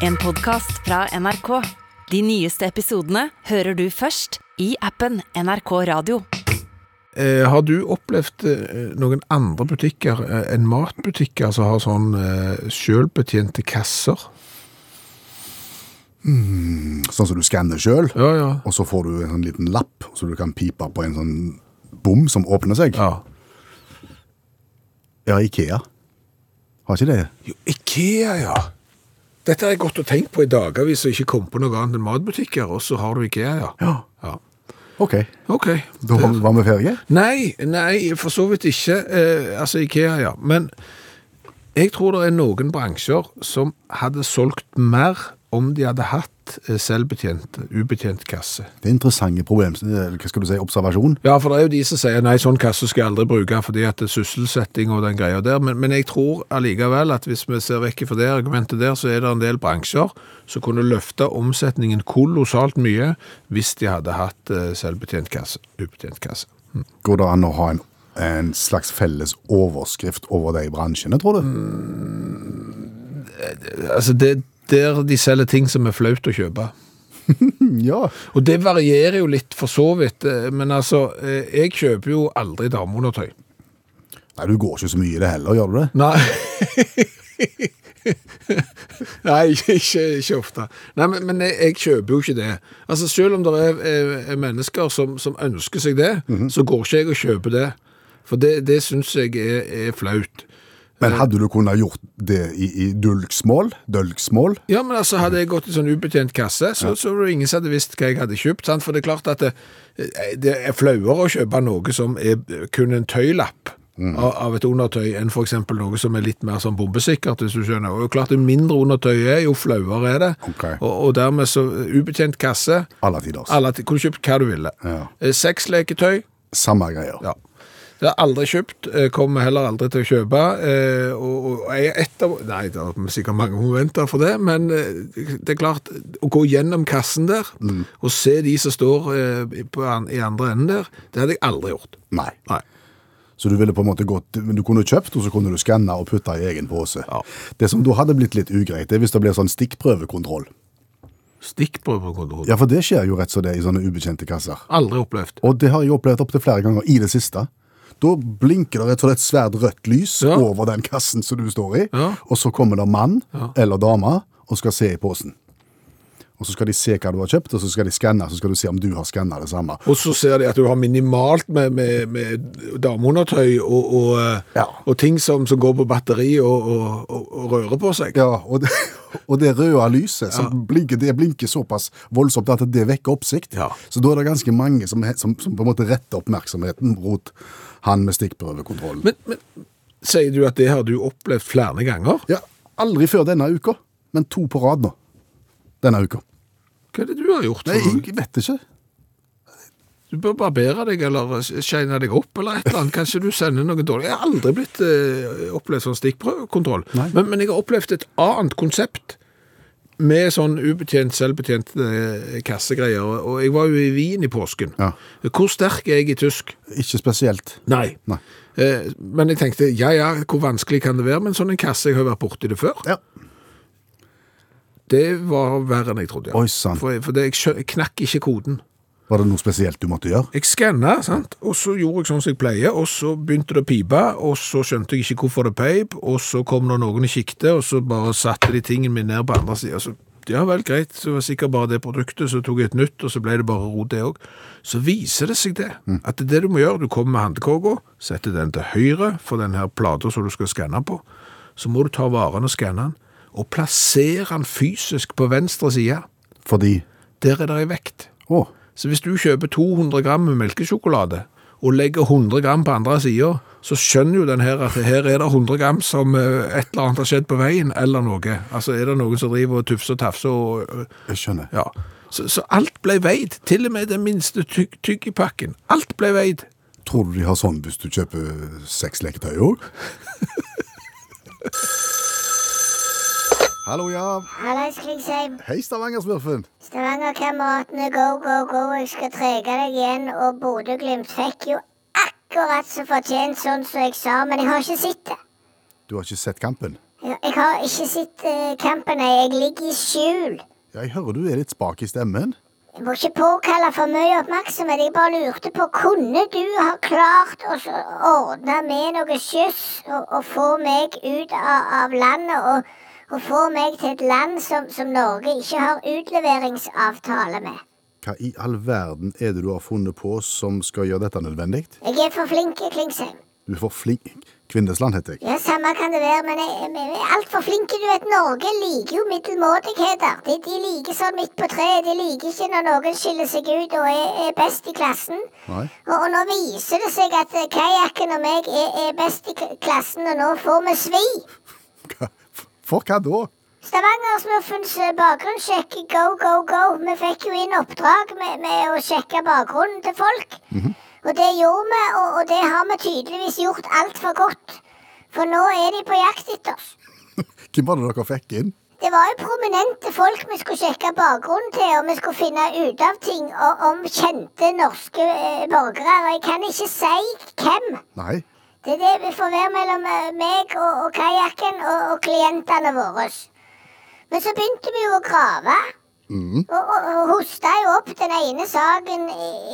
En podcast fra NRK. De nyeste episodene hører du først i appen NRK Radio. Eh, har du opplevd eh, noen andre butikker eh, enn matbutikker som har sånn eh, sjølbetjente kasser? Sånn som du skanner sjøl, Ja, ja. og så får du en sånn liten lapp så du kan pipe på en sånn bom som åpner seg. ja. Ja, Ikea. Har ikke det? Jo, Ikea, ja. Dette har jeg gått og tenkt på i dagevis og ikke kom på noe annet enn matbutikker, og så har du Ikea, ja. Ja. ja. OK. Ok. Da var vi ferdige? Nei, nei, for så vidt ikke. Eh, altså Ikea, ja. Men jeg tror det er noen bransjer som hadde solgt mer om de hadde hatt eh, selvbetjent, ubetjent kasse. Det er interessante problem, eh, hva skal du si, observasjon. Ja, for det er jo de som sier nei, sånn kasse skal jeg aldri bruke fordi at det er sysselsetting og den greia der. Men, men jeg tror allikevel at hvis vi ser vekk fra det argumentet der, så er det en del bransjer som kunne løfte omsetningen kolossalt mye hvis de hadde hatt eh, selvbetjent kasse, ubetjent kasse. Går det an å ha en, en slags felles overskrift over de bransjene, tror du? Altså, det der de selger ting som er flaut å kjøpe. Ja. Og det varierer jo litt for så vidt, eh, men altså, eh, jeg kjøper jo aldri dameundertøy. Nei, du går ikke så mye i det heller, gjør du det? Nei. Nei, ikke, ikke, ofte. Nei, men, men jeg, jeg kjøper jo ikke det. Altså, selv om det er, er, er mennesker som, som ønsker seg det, så går ikke jeg og kjøper det. For det, det synes jeg er, er flaut. Men hadde du kunnet gjort det i, i dulksmål? Dølksmål? Ja, men altså, hadde jeg gått i sånn ubetjent kasse, så, så var det ingen som hadde visst hva jeg hadde kjøpt. Sant? For det er klart at det, det er flauere å kjøpe noe som er kun en tøylapp av, av et undertøy, enn eksempel noe som er litt mer sånn bombesikkert, hvis du skjønner. Og klart, jo mindre undertøy er, jo flauere er det. Okay. Og, og dermed så ubetjent kasse, Alle tider. alle, kunne kjøpt hva du ville. Ja. Eh, Sexleketøy, Samme greier. ja. Det har jeg aldri kjøpt, eh, kommer heller aldri til å kjøpe. eh, Og, og jeg er et av Nei, det er sikkert mange momenter for det, men eh, det er klart, å gå gjennom kassen der og se de som står på, an- i andre enden der, det hadde jeg aldri gjort. Nei. Nei. Så du ville på en måte gått, men du kunne kjøpt, og så kunne du skanne og putte i egen pose. Ja. Det som da hadde blitt litt ugreit, det er hvis det blir sånn stikkprøvekontroll. Stikkprøvekontroll. Ja, for det skjer jo rett som det i sånne ubekjente kasser. Aldri opplevd. Og det har jeg opplevd opptil flere ganger i det siste. Da blinker det et svært rødt lys Ja. over den kassen som du står i, Ja. og så kommer det mann eller dame og skal se i posen. Og så skal de se hva du har kjøpt, og så skal de skanne, så skal du se om du har skanna det samme. Og så ser de at du har minimalt med, med, med dameundertøy og, og, eh, Ja. og ting som, som går på batteri og, og, rører på seg. Ja, og det, det røde lyset som blinker, det blinker såpass voldsomt at det vekker oppsikt. Ja. Så da er det ganske mange som, som, som på en måte retter oppmerksomheten mot han med stikkprøvekontrollen. Men, men sier du at det har du opplevd flere ganger? Ja, aldri før denne uka, men to på rad nå. Denne uka. Hva er det du har gjort? Nei, jeg vet ikke. Du bør barbere deg eller shine deg opp eller et eller annet. Kanskje du sender noe dårlig. Jeg har aldri blitt eh, opplevd sånn stikkprøvekontroll. Men, men jeg har opplevd et annet konsept med sånn ubetjent, selvbetjent eh, kassegreier. Og jeg var jo i Wien i påsken. Ja. Hvor sterk er jeg i tysk? Ikke spesielt. Nei. Nei. Eh, men jeg tenkte, ja ja, hvor vanskelig kan det være med en sånn en kasse? Jeg har vært borti det før. Ja. Det var verre enn jeg trodde. ja. Oi, sann. For, for det, jeg knakk ikke koden. Var det noe spesielt du måtte gjøre? Jeg skanna, sant? og så gjorde jeg sånn som jeg pleier, og så begynte det å pipe, og så skjønte jeg ikke hvorfor det peip, og så kom det noen i kikket, og så bare satte de tingene mine ned på andre siden. Så, ja vel, greit, så var det sikkert bare det produktet, så tok jeg et nytt, og så ble det bare rot det òg. Så viser det seg det, at det er det du må gjøre. Du kommer med handkåka, setter den til høyre for den her plata som du skal skanne på, så må du ta varen og skanne den, og plassere den fysisk på venstre side. Fordi Der er det ei vekt. Å, Så hvis du kjøper 200 gram melkesjokolade og legger 100 gram på andre sida, så skjønner jo den her at her er det 100 gram som eh, et eller annet har skjedd på veien, eller noe. Altså er det noen som driver og tufser og tafser og øh, jeg skjønner. Ja. Så, så alt ble veid. Til og med den minste tyg tyggipakken. Alt ble veid. Tror du de har sånn hvis du kjøper seks leketøy òg? Hallo, ja. Hallais, Klingsheim. Hei, Stavanger-smurfen. Stavanger-kameratene, go, go, go. Jeg skal trege deg igjen. Og Bodø-Glimt fikk jo akkurat så fortjent sånn som jeg sa, men jeg har ikke sett det. Du har ikke sett kampen? Jeg Jeg har ikke sett eh, kampen, jeg. Jeg ligger i skjul. Ja, jeg hører du er litt spak i stemmen. Jeg må ikke påkalle for mye oppmerksomhet. Jeg bare lurte på, kunne du ha klart å ordne med noe skyss og, og få meg ut av, av landet og, og få meg til et land som, som Norge ikke har utleveringsavtale med? Hva i all verden er det du har funnet på som skal gjøre dette nødvendig? Jeg er for flink, Klingsheim. Du er for flink. Kvindesland heter jeg. Ja, samme kan det være, men jeg, jeg er altfor flinke. Du vet, Norge liker jo middelmådigheter. De, de liker sånn midt på treet. De liker ikke når noen skiller seg ut og er, er best i klassen. Nei. Og, og nå viser det seg at kajakken og meg er, er best i klassen, og nå får vi svi. Hva? For hva da? Stavanger-smurfens bakgrunnssjekk, go, go, go. Vi fikk jo inn oppdrag med, med å sjekke bakgrunnen til folk. Og det gjorde vi, og, og det har vi tydeligvis gjort altfor godt. For nå er de på jakt etter oss. Hvem var det dere fikk inn? Det var jo prominente folk vi skulle sjekke bakgrunnen til, og vi skulle finne ut av ting om kjente norske eh, borgere. Og jeg kan ikke si hvem. Nei. Det er det vi får være mellom eh, meg og, og kajakken og, og klientene våre. Men så begynte vi jo å grave. Mm. Og, og, og hosta jo opp den ene saken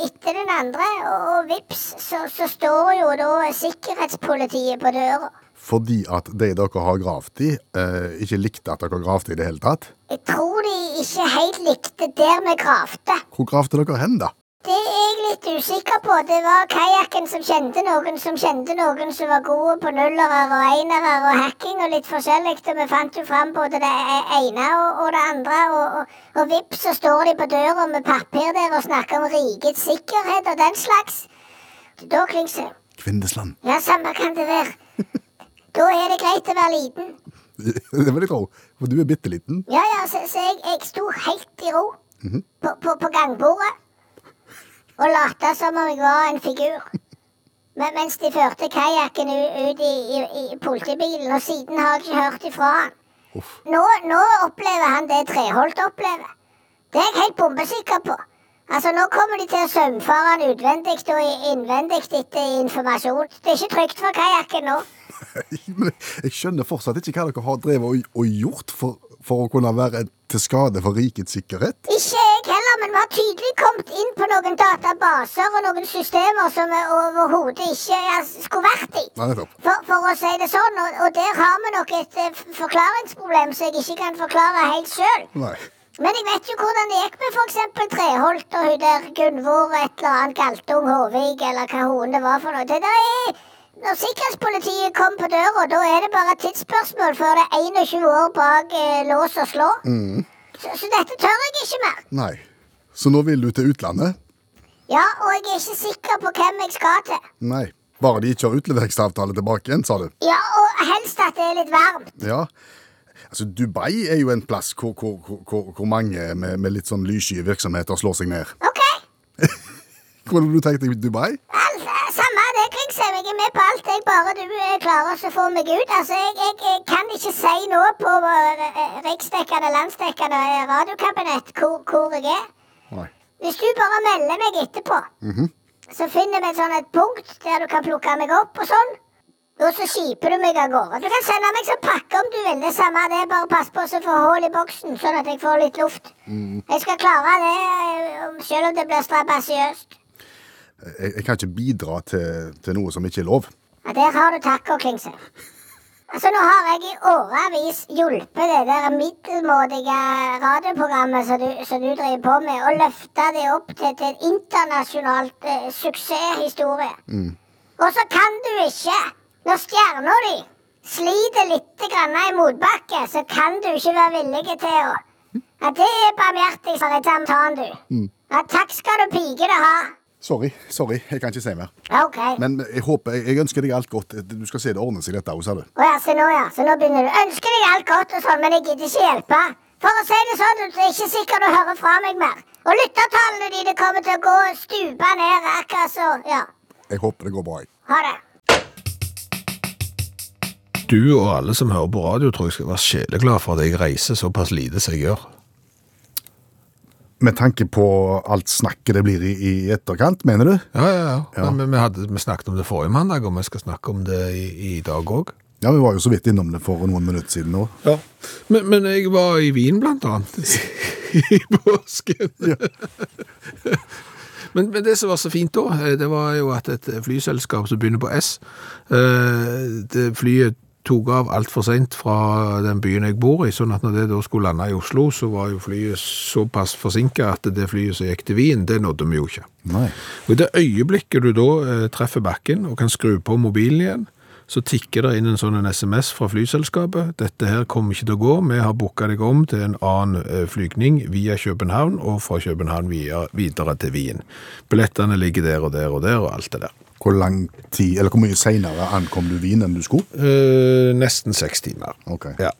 etter den andre. Og, og vips, så, så står jo da sikkerhetspolitiet på døra. Fordi at de dere har gravd i, eh, ikke likte at dere gravde i det hele tatt? Jeg tror de ikke helt likte der vi gravde. Hvor gravde dere hen, da? Det er jeg litt usikker på. Det var kajakken som kjente noen som kjente noen som var gode på nullere og enere og hacking og litt forskjellig. Og vi fant jo fram både det e- ene og, og det andre. Og, og, og vips, så står de på døra med papir der og snakker om rikets sikkerhet og den slags. Da Klingsheim. Kvindesland. Ja, samme kan det være. Da er det greit å være liten. Det vil jeg tro, for du er bitte liten. Ja, ja, så, så jeg, jeg sto helt i ro på, på, på gangbordet og lata som om jeg var en figur. Men, mens de førte kajakken ut i, i, i politibilen, og siden har jeg ikke hørt ifra han. Nå, nå opplever han det Treholt opplever. Det er jeg helt bombesikker på. Altså, Nå kommer de til å saumfare han utvendig og innvendig etter informasjon. Det er ikke trygt for kajakken nå. Men jeg skjønner fortsatt ikke hva dere har drevet og, og gjort for, for å kunne være til skade for rikets sikkerhet. Ikke jeg heller, men vi har tydelig kommet inn på noen databaser og noen systemer som vi overhodet ikke skulle vært i. Nei. For, for å si det sånn, og, og der har vi nok et eh, forklaringsproblem som jeg ikke kan forklare helt sjøl. Men jeg vet jo hvordan det gikk med f.eks. Treholt og hun der Gunvor et eller annet Galtung Håvik, eller hva hun det var for noe. Det der er når sikkerhetspolitiet kom på døra, da er det bare et tidsspørsmål før det er 21 år bak eh, lås og slå. Så, så dette tør jeg ikke mer. Nei. Så nå vil du til utlandet? Ja, og jeg er ikke sikker på hvem jeg skal til. Nei. Bare de ikke har utleveringsavtale tilbake igjen, sa du? Ja, og helst at det er litt varmt. Ja. Altså, Dubai er jo en plass hvor, hvor, hvor- hvor, mange med, med litt sånn lyssky virksomheter slår seg ned. OK. Hvordan har du tenkt deg Dubai? Alt, eh, samme det, Klingsheim. Jeg er med på alt. Jeg bare du eh, klarer å få meg ut. Altså, jeg, jeg, jeg kan ikke si nå på uh, riksdekkende, landsdekkende eh, radiokabinett hvor, hvor jeg er. Nei. Hvis du bare melder meg etterpå, så finner vi sånn et punkt der du kan plukke meg opp og sånn. Og så skiper du meg av gårde. Du kan sende meg som pakke om du vil. Det samme det. Bare pass på så får hull i boksen, sånn at jeg får litt luft. Jeg skal klare det, eh, selv om det blir strabasiøst. Jeg, jeg kan ikke bidra til, til noe som ikke er lov. Ja, Der har du taco, Klingse. Altså, nå har jeg i årevis hjulpet det der middelmådige radioprogrammet som du, som du driver på med, og løfta det opp til, til en internasjonalt eh, suksesshistorie. Og så kan du ikke, når stjerna di sliter litt grann i motbakke, så kan du ikke være villig til å Ja, det er barmhjertig, sa representanten, du. Ja, takk skal du pike det ha. Sorry, sorry, jeg kan ikke si mer. OK. Men jeg håper, jeg, ønsker deg alt godt. Du skal se det ordner seg, dette òg, sa du. Å ja, se nå, ja. Så nå begynner du. Ønsker deg alt godt og sånn, men jeg gidder ikke hjelpe. For å si det sånn, det er ikke sikker du hører fra meg mer. Og lyttertallene dine kommer til å gå stupa ned, akkurat så Ja. Jeg håper det går bra. jeg. Ha det. Du og alle som hører på radio, tror jeg skal være sjeleglad for at jeg reiser såpass lite som jeg gjør. Med tanke på alt snakket det blir i, i etterkant, mener du? Ja, ja, ja. Ja. Men vi, hadde, vi snakket om det forrige mandag, og vi skal snakke om det i, i dag òg. Ja, vi var jo så vidt innom det for noen minutter siden nå. Ja. Men, men jeg var i Wien, blant annet, i påsken. Men, men det som var så fint da, eh, det var jo at et flyselskap som begynner på S, eh, det flyet tok av alt for sent fra den byen jeg bor i, sånn at når det da skulle lande i Oslo, så var jo flyet såpass forsinket at det flyet som gikk til Wien, det nådde vi jo ikke. Nei. Og i det øyeblikket du da eh, treffer bakken og kan skru på mobilen igjen, så tikker det inn en sånn en SMS fra flyselskapet. Dette her kommer ikke til å gå. Vi har booka deg om til en annen eh, flygning via København og fra København via, videre til Wien. Billettene ligger der og der og der og alt det der. Hvor lang tid, eller hvor mye senere ankom du Wien enn du skulle? Eh, nesten seks timer. Okay. Ja.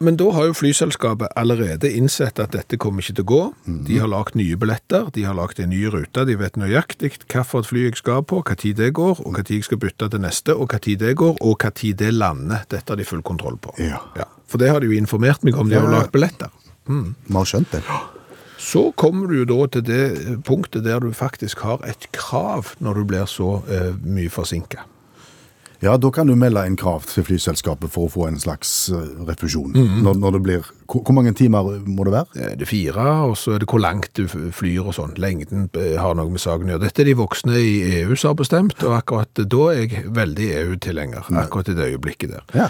Men da har jo flyselskapet allerede innsett at dette kommer ikke til å gå. De har lagt nye billetter, de har lagt en ny rute, de vet nøyaktig hvilket fly jeg skal på, tid det går, og tid jeg skal bytte til neste, og tid det går, og tid det lander. Dette har de full kontroll på. Ja. For det har de jo informert meg om, de har jo lagd lagt billetter. Vi har skjønt det. Så kommer du jo da til det punktet der du faktisk har et krav når du blir så eh, mye forsinket. Ja, da kan du melde inn krav til flyselskapet for å få en slags eh, refusjon. når, når det blir, hvor, hvor mange timer må det være? Eh, Det er fire, og så er det hvor langt du flyr og sånn. Lengden eh, har noe med saken å gjøre. Dette er de voksne i EU som har bestemt, og akkurat da er jeg veldig EU-tilhenger. Akkurat i det øyeblikket der. Ja.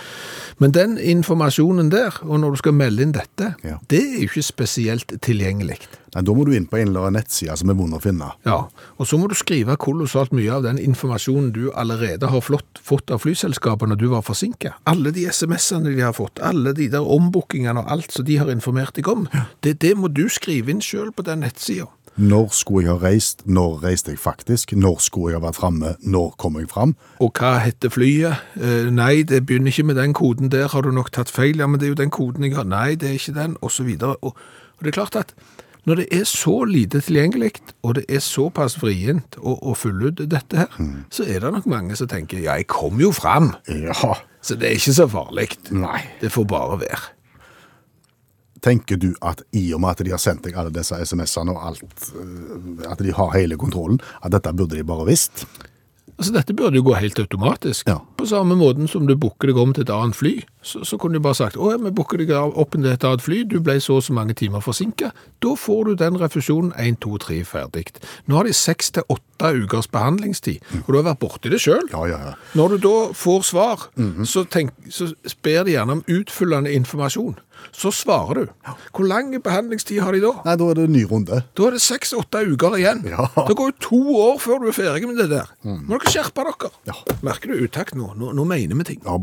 Men den informasjonen der, og når du skal melde inn dette, Ja. det er jo ikke spesielt tilgjengelig. Nei, da må du inn på en eller annen nettside som er vond å finne. Ja, og så må du skrive kolossalt mye av den informasjonen du allerede har flott, fått av flyselskapene når du var forsinket. Alle de SMS-ene de har fått, alle de der ombookingene og alt som de har informert deg om, det, det må du skrive inn selv på den nettsida. Når skulle jeg ha reist? Når reiste jeg faktisk? Når skulle jeg ha vært framme? Når kom jeg fram? Og hva heter flyet? Eh, nei, det begynner ikke med den koden der, har du nok tatt feil? Ja, men det er jo den koden jeg har. Nei, det er ikke den, og så videre. Og, og det er klart at når det er så lite tilgjengelig, og det er såpass vrient å, å fylle ut dette her, så er det nok mange som tenker, ja, jeg kom jo fram, Ja. så det er ikke så farlig. Nei. Det får bare være. Tenker du at i og med at de har sendt deg alle disse SMS-ene og alt, eh, at de har hele kontrollen, at dette burde de bare visst? Altså, dette burde jo gå helt automatisk. Ja. På samme måten som du booker deg om til et annet fly, så, så kunne du bare sagt, å ja, vi booker deg opp til et annet fly, du ble så og så mange timer forsinka. Da får du den refusjonen 1, 2, 3 ferdig. Nå har de 6 til 8 ukers behandlingstid, og du har vært borti det selv. Ja, ja, ja. Når du da får svar, så, tenk, så ber de gjerne om utfyllende informasjon. Så svarer du. Hvor lang behandlingstid har de da? Nei, da er det en ny runde. Da er det seks-åtte uker igjen. Ja. Det går jo to år før du er ferdig med det der. Må dere skjerpe dere. Ja. Merker du utakt nå? nå? Nå mener vi ting. Ja,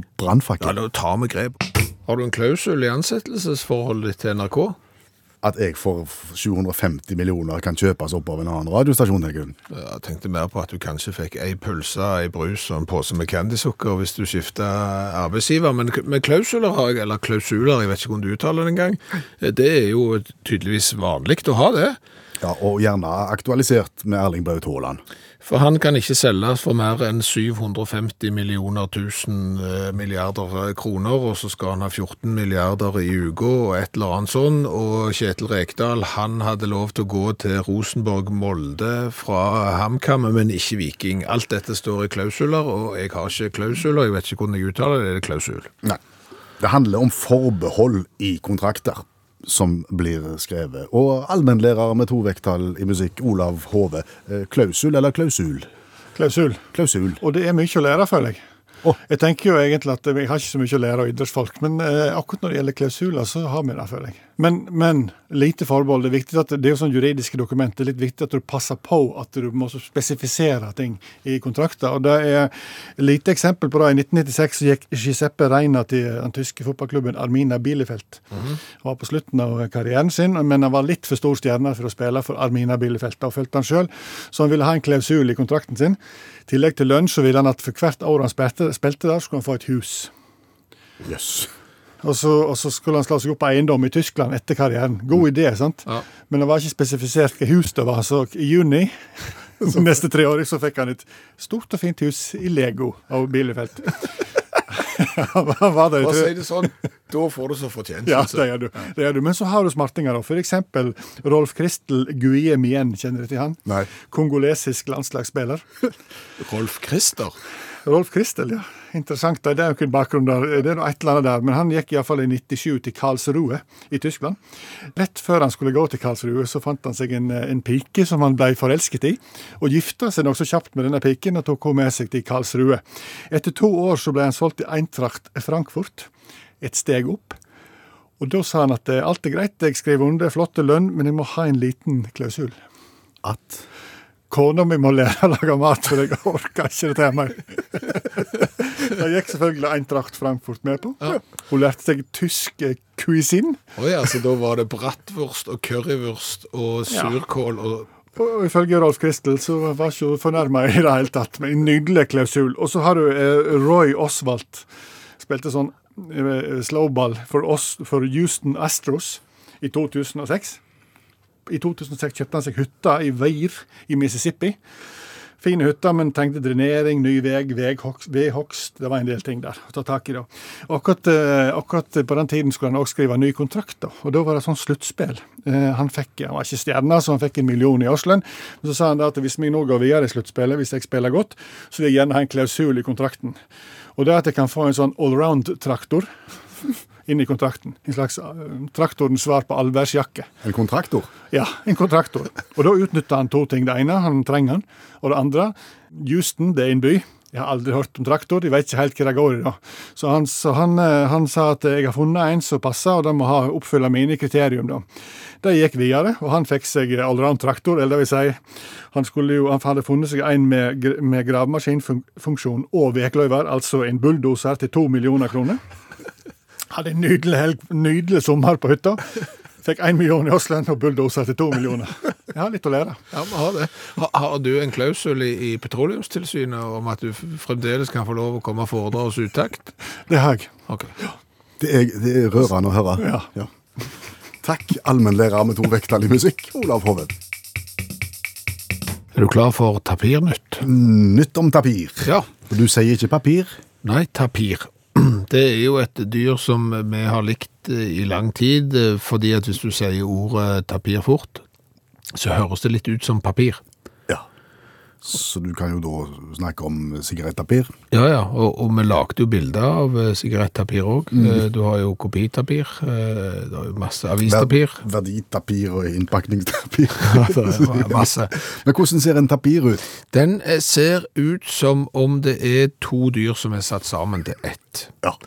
Ja, da tar vi grep. Har du en klausul i ansettelsesforholdet ditt til NRK? At jeg for 750 millioner kan kjøpes opp av en annen radiostasjon? Jeg tenkte mer på at du kanskje fikk ei pølse, ei brus og en pose med candysukker hvis du skifta arbeidsgiver. Men med klausuler eller klausuler, jeg vet ikke hvordan du uttaler det engang, det er jo tydeligvis vanlig å ha det. Ja, Og gjerne aktualisert med Erling Braut Haaland. For han kan ikke selges for mer enn 750 millioner tusen eh, milliarder eh, kroner, og så skal han ha 14 milliarder i uka og et eller annet sånn. Og Kjetil Rekdal, han hadde lov til å gå til Rosenborg Molde fra HamKam, men ikke Viking. Alt dette står i klausuler, og jeg har ikke klausuler, jeg vet ikke hvordan jeg uttaler det, det er klausul. Nei. Det handler om forbehold i kontrakter som blir skrevet. Og allmennlærer med to vekttall i musikk, Olav Hove. Eh, Klausul eller klausul? Klausul. Klausul. Og det er mye å lære, føler jeg. Å. Jeg tenker jo egentlig at jeg har ikke så mye å lære av idrettsfolk, men eh, akkurat når det gjelder klausuler, så har vi det, føler jeg. Men, men lite forbehold. Det er viktig at det er jo sånn juridiske dokument. Det er litt viktig at du passer på at du må spesifisere ting i kontrakter. Og det er lite eksempel på det. I 1996 så gikk Giuseppe Reina til den tyske fotballklubben Armina Bielefeld. Han var på slutten av karrieren sin, men han var litt for stor stjerne for å spille for Armina Bielefeld. Da følte han sjøl, så han ville ha en klausul i kontrakten sin. I tillegg til lønn så ville han at for hvert år han spilte, spilte der, skulle han få et hus. Yes. Og så, og så skulle han slå seg opp på eiendom i Tyskland etter karrieren. God idé, sant? Ja. Men det var ikke spesifisert hva hus det var. Så i juni neste tre år så fikk han et stort og fint hus i Lego av Bielefeld. Der i For å si det sånn, da får du så fortjent. ja, det gjør du. Det gjør du. Men så har du smartinger. da. Eksempel Rolf Kristel Guillemien, kjenner du til han? Nei. Kongolesisk landslagsspiller. Rolf Christer. Rolf Kristel, ja. Interessant. Det er jo ikke en bakgrunn der. Det er noe et eller annet der. Men han gikk iallfall i 97 til Karlsruhe i Tyskland. Rett før han skulle gå til Karlsruhe, så fant han seg en, en pike som han ble forelsket i. Og gifta seg nokså kjapt med denne piken og tok henne med seg til Karlsruhe. Etter to år så ble han solgt til Eintracht Frankfurt, et steg opp. Og da sa han at eh, alt er greit, jeg skriver under, flotte lønn, men jeg må ha en liten klausul. At Kona mi må lære å lage mat, for jeg orker ikke dette her mer. Det gikk selvfølgelig Eintracht Frankfurt med på. Hun lærte seg tysk cuisine. cuisine. ja, så da var det bratwurst og currywurst og Ja. surkål og Og ifølge Rolf Kristel så var ikke hun fornærma i det hele tatt, med en nydelig klausul. Og så har du eh, Roy Oswald. Spilte sånn eh, slowball for, oss, for Houston Astros i 2006. I 2006 kjøpte han seg hytta i Weir i Mississippi. Fine hytter, men trengte drenering, ny vei, vedhogst. Det var en del ting der å ta tak i. da. Akkurat, eh, akkurat på den tiden skulle han også skrive ny kontrakt, da. og da var det sånn sluttspill. Eh, han fikk, han var ikke stjerne, så han fikk en million i årslønn. Men så sa han da at hvis vi nå går videre i sluttspillet, hvis jeg spiller godt, så vil jeg gjerne ha en klausul i kontrakten. Og det at jeg kan få en sånn allround-traktor inn i kontrakten. En slags eh, traktorens svar på allværsjakke. en kontraktor. Ja, en kontraktor. Og da utnytta han to ting. Det ene, han trenger han. Og det andre, Houston, det er en by. Jeg har aldri hørt om traktor, de vet ikke helt hva det går i. da. Så han, så han, eh, han sa at jeg har funnet en som passer, og den må ha oppfylle mine kriterium. da. De gikk videre, og han fikk seg allround traktor. eller det vil si, Han, skulle jo, han hadde funnet seg en med, med gravemaskinfunksjon og vekløyver, altså en bulldoser til to millioner kroner. Hadde en nydelig, helg, nydelig sommer på hytta. Fikk én million i Åsland og bulldoser til to millioner. Jeg har litt å lære. Ja, vi har det. Har, har du en klausul i, i Petroleumstilsynet om at du fremdeles kan få lov å komme og foredra oss utakt? Det har jeg. Ok. Det er, det er rørende å høre. Ja. Takk, allmennlærer med to vekttall i musikk, Olav Hoven. Er du klar for tapirnytt? Nytt om tapir. Ja. Du sier ikke papir. Nei, tapir. Det er jo et dyr som vi har likt eh, i lang tid, eh, fordi at hvis du sier ordet tapir fort, så høres det litt ut som papir. Så du kan jo da snakke om sigarettapir. Ja, ja, og, og vi lagde jo bilder av eh, sigarettapir òg. Du har jo kopitapir, du det har jo masse avistapir. Ver- Verditapir og innpakningstapir. Ja, det er masse. Men hvordan ser en tapir ut? Den eh, ser ut som om det er to dyr som er satt sammen til ett. Ja.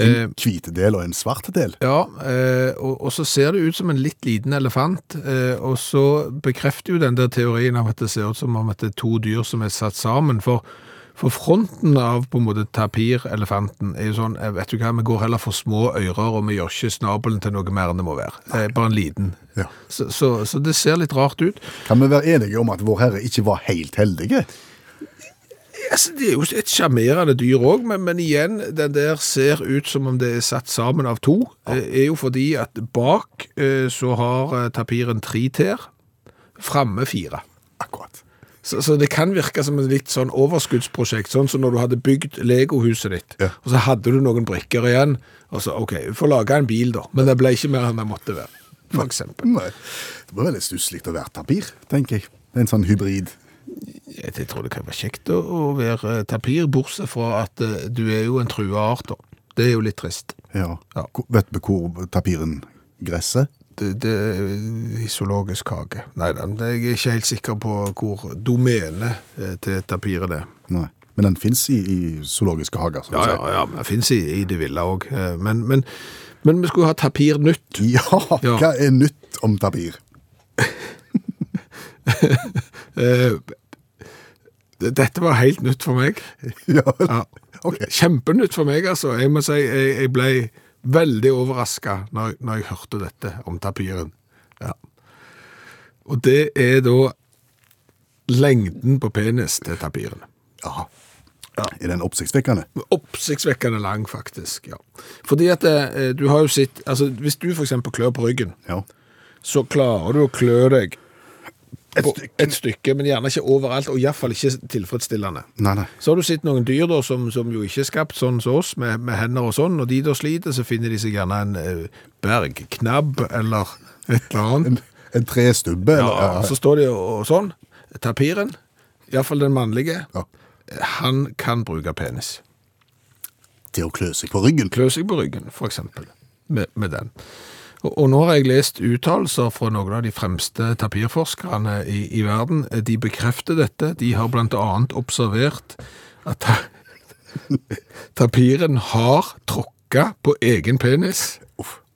En hvit del og en svart del. Ja, eh, og, og så ser det ut som en litt liten elefant, eh, og så bekrefter jo den der teorien av at det ser ut som om at det er to dyr som er satt sammen, for, for fronten av på en måte tapirelefanten er jo sånn, eh, vet du hva, vi går heller for små ører, og vi gjør ikke snabelen til noe mer enn det må være. Nei. bare en liten. Ja. Så, så, så det ser litt rart ut. Kan vi være enige om at Vår Herre ikke var helt heldige? Altså, det er jo et sjarmerende dyr òg, men, men igjen, den der ser ut som om det er satt sammen av to. Ja. er jo fordi at bak eh, så har eh, tapiren tre tær, framme fire. Akkurat. Så, så det kan virke som et litt sånn overskuddsprosjekt, sånn som når du hadde bygd legohuset ditt, Ja. og så hadde du noen brikker igjen, og så ok, vi får lage en bil da, men det ble ikke mer enn det måtte være, for eksempel. Nei. Det var veldig stusslig å være tapir, tenker jeg. En sånn hybrid. Jeg, tror det kan være kjekt å, være eh, tapir, bortsett fra at eh, du er jo en trua art da. Det er jo litt trist. Ja. Ja. Vet vi hvor tapiren gresser? Det, det er zoologisk hage. Nei, da, jeg er ikke helt sikker på hvor domenet eh, til tapiren er. Nei. Men den fins i, i zoologiske hager. Ja, ja, ja, den fins i, i det ville òg. Men, men, men vi skulle ha tapir nytt. Ja, Ja. hva er nytt om tapir? Dette var helt nytt for meg. Ja. Ja. Okay. Kjempenytt for meg, altså. Jeg må si jeg, jeg ble veldig overraska når, når jeg hørte dette om tapiren. Ja. Og det er da lengden på penis til tapiren. Jaha. Er den oppsiktsvekkende? Oppsiktsvekkende lang, faktisk. ja. Fordi at eh, du har jo sett altså Hvis du f.eks. klør på ryggen, Ja. så klarer du å klø deg Et stykke. et stykke, men gjerne ikke overalt, og iallfall ikke tilfredsstillende. Nei, nei. Så har du sett noen dyr da, som, som jo ikke er skapt sånn som oss, med, med hender og sånn. Når de da sliter, så finner de seg gjerne en eh, bergknabb eller et eller annet. En, en trestubbe? Ja, eller- så står de og, og sånn. Tapiren, iallfall den mannlige, Ja. han kan bruke penis. Til å klø seg på ryggen. Klø seg på ryggen, for eksempel, med, med den. Og, nå har jeg lest uttalelser fra noen av de fremste tapirforskerne i, i verden. De bekrefter dette. De har annet observert at ta, tapiren har tråkka på egen penis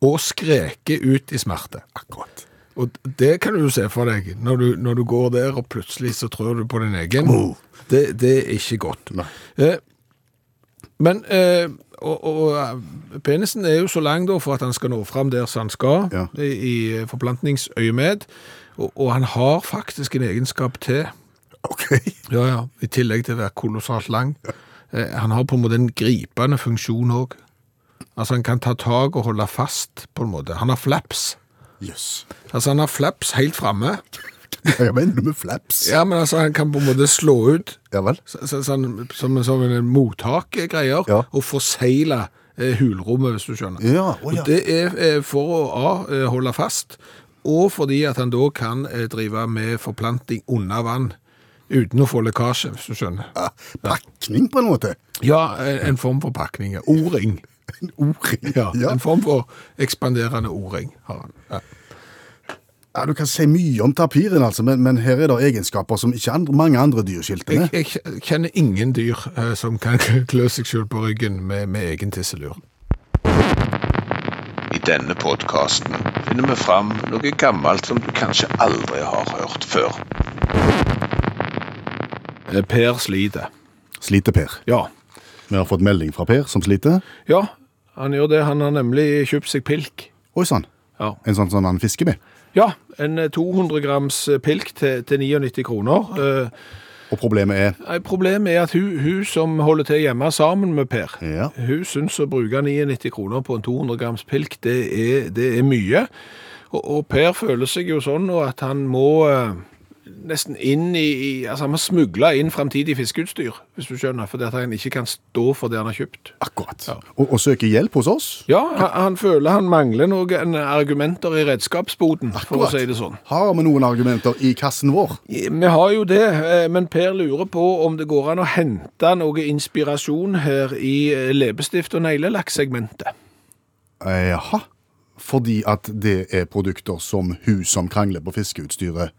og skreket ut i smerte. Akkurat. Og det kan du jo se for deg, når du, når du går der og plutselig så tror du på din egen. Oh. Det, det er ikke godt. Nei. Eh, men eh, og, og eh, penisen er jo så lang da for at han skal nå fram der som han skal, Ja. i, i forplantningsøyemed, og, og han har faktisk en egenskap til, OK. ja, ja, i tillegg til å være kolossalt lang. Eh, han har på en måte en gripende funksjon òg. Altså han kan ta tak og holde fast, på en måte. Han har flaps. Yes. Altså han har flaps helt framme. Hva mener du med flaps? Ja, men altså han kan på en måte slå ut Ja vel? så, så, sånn, som, som en mottakgreier, Ja. og forsegle eh, hulrommet, hvis du skjønner. Ja, oh, ja. Og det er eh, for å A, eh, holde fast, og fordi at han da kan eh, drive med forplanting under vann, uten å få lekkasje, hvis du skjønner. Ja, Pakning, på en måte. Ja, en, en form for pakning. O-ring. En ordring. Ja, En form for ekspanderende O-ring har han. Ja. Ja, Du kan si mye om tapiren, altså, men, men her er det egenskaper som ikke andre, mange andre dyr skilter med. Jeg, jeg kjenner ingen dyr eh, som kan klø seg selv på ryggen med, med egen tisselur. I denne podkasten finner vi fram noe gammelt som du kanskje aldri har hørt før. Eh, Per sliter. Sliter Per. Ja. Vi har fått melding fra Per som sliter. Ja, han gjør det. Han har nemlig kjøpt seg pilk. Oi sann. Ja. En sånn som han fisker med. Ja, en eh, 200 grams eh, pilk til, til 99 kroner. Eh, Og problemet er nei, problemet er at hun, hun som holder til hjemme sammen med Per, Ja. hun syns å bruke 99 kroner på en 200 grams pilk, det er, det er mye. Og, og Per føler seg jo sånn at han må eh, nesten inn i, Altså han har smugla inn framtidig fiskeutstyr, hvis du skjønner, fordi at han ikke kan stå for det han har kjøpt. akkurat. Ja. Og, og søker hjelp hos oss. Ja, han, han føler han mangler noen argumenter i redskapsboden, for å si det sånn. Har vi noen argumenter i kassen vår? Vi har jo det, eh, men Per lurer på om det går an å hente noe inspirasjon her i eh, leppestift- og neglelakksegmentet. Eh, Jaha. Fordi at det er produkter som hun som krangler på fiskeutstyret,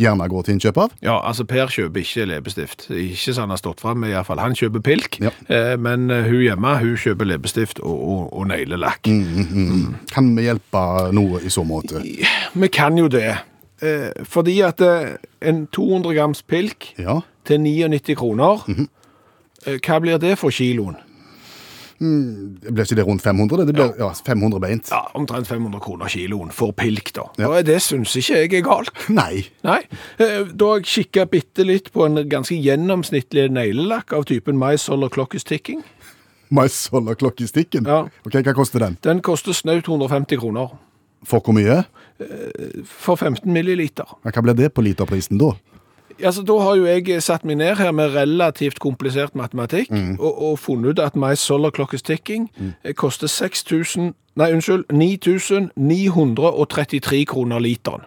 gjerne går til innkjøp av? Ja, altså Per kjøper ikke leppestift. Ikke så han har stått frem, i hvert fall. Han kjøper pilk, Ja. eh, men eh, hun hjemme hun kjøper leppestift og, og, og neglelakk. Kan vi hjelpe noe i så måte? Vi kan jo det, eh, fordi at eh, en 200 grams pilk Ja. til 99 kroner, eh, hva blir det for kiloen? Blir ikke det rundt 500? Det ble ja. 500 beint. Ja, omtrent 500 kroner kiloen for pilk, da. Ja. Og det syns ikke jeg er galt. Nei. Nei. Eh, Da jeg kikka bitte litt på en ganske gjennomsnittlig neglelakk av typen My Solar Clock is Ticking. Mais holder klokke i? Ja. Ok, Hva koster den? Den koster snaut 150 kroner For hvor mye? for 15 milliliter. Hva blir det på literprisen da? Altså, Da har jo jeg satt meg ned her med relativt komplisert matematikk og, og funnet ut at My Solar Clock is Ticking mm. koster 6000 Nei, unnskyld. 9933 kroner literen.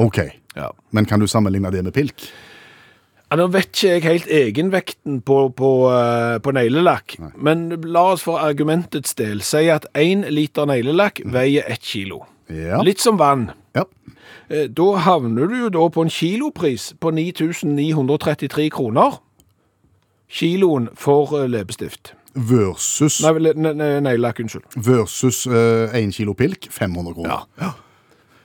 Ok, Ja. men kan du sammenligne det med pilk? Ja, Nå vet ikke jeg helt egenvekten på, på, eh, på neglelakk, men la oss for argumentets del si at én liter neglelakk veier ett kilo. Ja. Litt som vann. Ja. Eh, Da havner du jo da på en kilopris på 9933 kroner. Kiloen for eh, leppestift. Versus, neglelakk, unnskyld. versus én 1 kilo pilk, 500 kroner. Ja.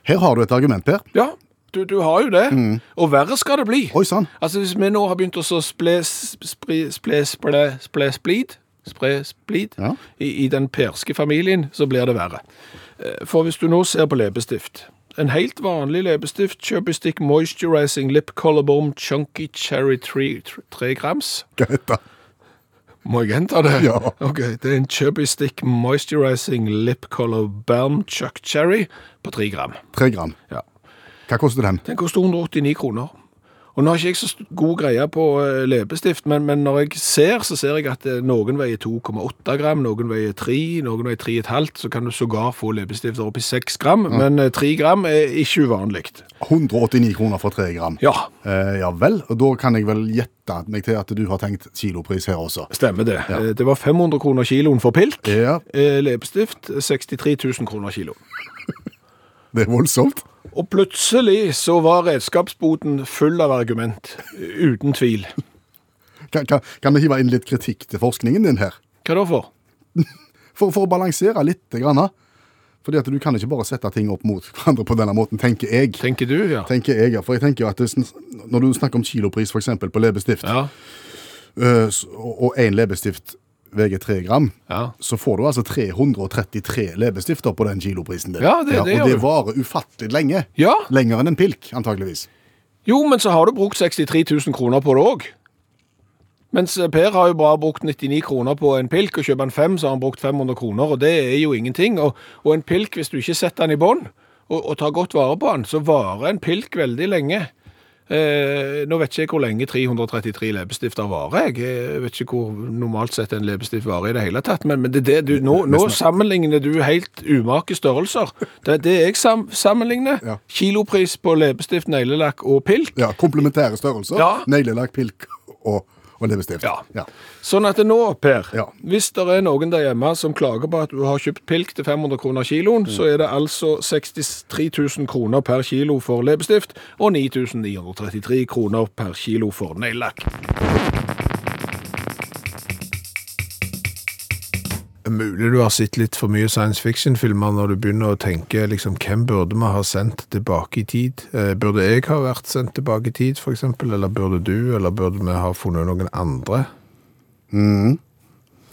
Her har du et argument, Per. Ja, du, du har jo det. Og verre skal det bli. Oi sann. Altså Hvis vi nå har begynt å sple, sple, sple, sple splid, spre splid Ja. i, i den perske familien, så blir det verre. Eh, For hvis du nå ser på leppestift En helt vanlig leppestift, Chubby Stick Moisturizing Lip Color Bomb Chunky Cherry 3, 3 grams. Hva heter det? Må jeg gjenta det? Ja. Ok, Det er en Chubby Stick Moisturizing Lip Color Balm Chuck Cherry på 3 gram. 3 gram. Ja. Hva koster den? Den koster 189 kroner. Og nå har ikke jeg så god greie på eh, leppestift, men, men når jeg ser, så ser jeg at eh, noen veier 2,8 gram, noen veier 3, noen veier 3,5, så kan du sågar få leppestifter opp i 6 gram, men eh, 3 gram er ikke uvanlig. 189 kroner for 3 gram. Ja, Eh, ja vel, og da kan jeg vel gjette meg til at du har tenkt kilopris her også. stemmer det. Ja. Det var 500 kroner kiloen for pilk. Ja, Eh, Leppestift 63 000 kroner kilo. det er voldsomt. Og plutselig så var redskapsboten full av argument, uten tvil. Kan, kan, kan vi hive inn litt kritikk til forskningen din her? Hva da for? For, for å balansere litt. Grann, fordi at du kan ikke bare sette ting opp mot hverandre på denne måten, tenker jeg. Tenker du, ja? Tenker jeg, ja. For jeg tenker jo at Når du snakker om kilopris for eksempel, på leppestift, Ja, øh, og én leppestift veier 3 gram, ja. så får du altså 333 leppestifter på den kiloprisen der. Ja, det- det og det varer ufattelig lenge. Ja, Lenger enn en pilk, antageligvis. jo, men så har du brukt 63 000 kroner på det òg. Mens eh, Per har jo bare brukt 99 kroner på en pilk, og kjøper han fem, så har han brukt 500 kroner, og det er jo ingenting. Og, og en pilk, hvis du ikke setter den i bånd, og, og tar godt vare på den, så varer en pilk veldig lenge. Eh, nå vet ikke jeg hvor lenge 333 leppestifter varer. Jeg. jeg vet ikke hvor normalt sett en leppestift varer i det hele tatt. Men, men det, det du, nå, nå sammenligner du helt umake størrelser. Det er det jeg sam, sammenligner. Ja. Kilopris på leppestift, neglelakk og pilk. Ja, Komplementære størrelser. Ja. Neglelakk, pilk og, og leppestift. Ja. Ja. Sånn at nå, Per, Ja. hvis det er noen der hjemme som klager på at du har kjøpt pilk til 500 kroner kiloen, så er det altså 63 000 kroner per kilo for leppestift og 9933 kroner per kilo for neglelakk. Mulig du har sett litt for mye science fiction-filmer når du begynner å tenke liksom, hvem burde vi ha sendt tilbake i tid? Eh, burde jeg ha vært sendt tilbake i tid, eksempel? Eller burde du? Eller burde vi ha funnet noen andre?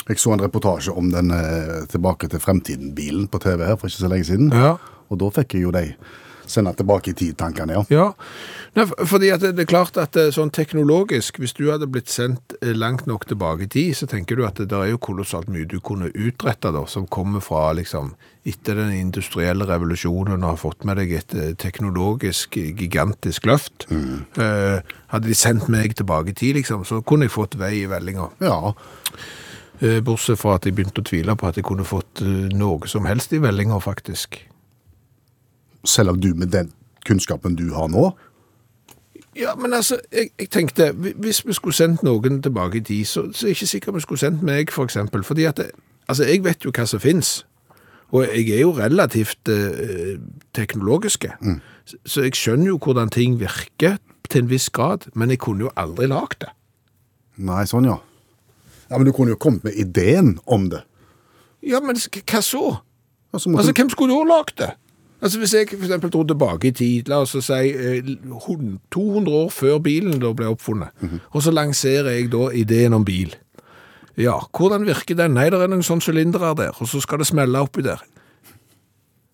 Jeg så en reportasje om den eh, Tilbake til fremtiden-bilen på TV her for ikke så lenge siden. Ja. Og da fikk jeg jo de sende tilbake i tid-tankene, ja. Ja, Nei, for- fordi det, det er klart at eh, sånn teknologisk, hvis du hadde blitt sendt eh, langt nok tilbake i tid, så tenker du at det der er jo kolossalt mye du kunne utrette da, som kommer fra liksom etter den industrielle revolusjonen og har fått med deg et eh, teknologisk gigantisk løft. Eh, hadde de sendt meg tilbake i tid, liksom, så kunne jeg fått vei i vellinga. Ja, Eh, bortsett fra at jeg begynte å tvile på at jeg kunne fått noe som helst i vellinga, faktisk. Selv om du med den kunnskapen du har nå Ja, men altså, jeg, jeg tenkte, hvis vi skulle sendt noen tilbake i tid, så, så er jeg ikke sikker vi skulle sendt meg, for eksempel. Fordi at, det, altså, jeg vet jo hva som finnes. Og jeg er jo relativt eh, teknologiske. Så, så jeg skjønner jo hvordan ting virker til en viss grad, men jeg kunne jo aldri lagt det. Nei, sånn, ja. Ja, Men du kunne jo kommet med ideen om det. Ja, men hva så? Altså, måtte, Altså, hvem skulle da lagt det? Altså, Hvis jeg eksempel dro tilbake i tid, la oss si eh, 200 år før bilen da ble oppfunnet, og så lanserer jeg da ideen om bil. Ja, hvordan virker den? Nei, det er noen sånne sylindere der, og så skal det smelle oppi der.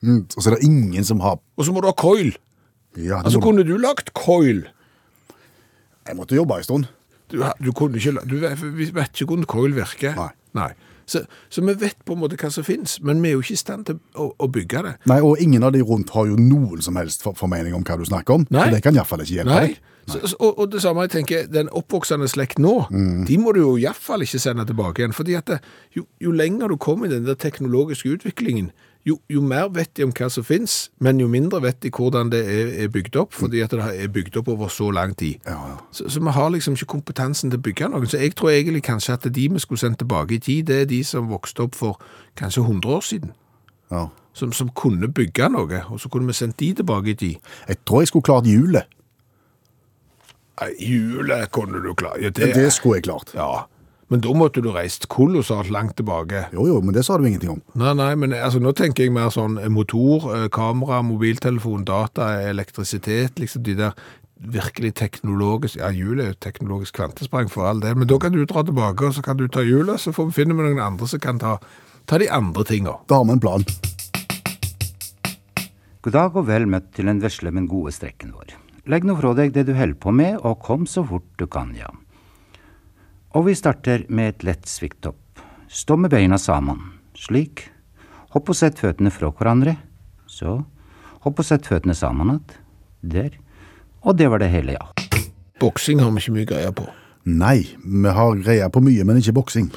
mm, og så er det ingen som har Og så må du ha coil. ja, Altså, du- kunne du lagt coil? Jeg måtte jobbe en stund. Du, du kunne ikke, du vet, ikke hvordan coil virker. Nei. Så, så vi vet på en måte hva som finnes, men vi er jo ikke i stand til å, å bygge det. Nei, Og ingen av de rundt har jo noen som helst for- formening om hva du snakker om. Nei. Så det kan iallfall ikke hjelpe Nei. deg. Nei. så- og, og det samme jeg tenker, den oppvoksende slekt nå, de må du jo i hvert fall ikke sende tilbake igjen. fordi at det, jo, jo lenger du kommer i den der teknologiske utviklingen, jo, jo mer vet de om hva som finnes, men jo mindre vet de hvordan det er, er bygd opp, fordi at det er bygd opp over så lang tid. Ja, ja. Så, så vi har liksom ikke kompetansen til å bygge noe. Så jeg tror egentlig kanskje at de vi skulle sendt tilbake i tid, det er de som vokste opp for kanskje 100 år siden. Ja. Som, som kunne bygge noe, og så kunne vi sendt de tilbake i tid. Jeg tror jeg skulle klart hjulet. Hjulet kunne du klart. Ja, Det, det skulle jeg klart. Ja, men da måtte du reist kolossalt langt tilbake. Jo, jo, men det sa du ingenting om. Nei, nei, men altså, nå tenker jeg mer sånn eh, motor, eh, kamera, mobiltelefon, data, elektrisitet, liksom de der virkelig teknologisk, ja, hjulet er jo teknologisk kvantesprang for all det, men da kan du dra tilbake, og så kan du ta hjulet, så får vi finne med noen andre som kan ta, ta de andre tingene. Da har vi en plan. God dag og vel møtt til den vesle, men gode strekken vår. Legg nå fra deg det du holder på med, og kom så fort du kan, ja. Og vi starter med et lett svikthopp. Stå med beina sammen, slik. Hopp og sett føttene fra hverandre. Så. Hopp og sett føttene sammen igjen. Der. Og det var det hele, ja. Boksing har vi ikke mye greier på. Nei, vi har greier på mye, men ikke boksing.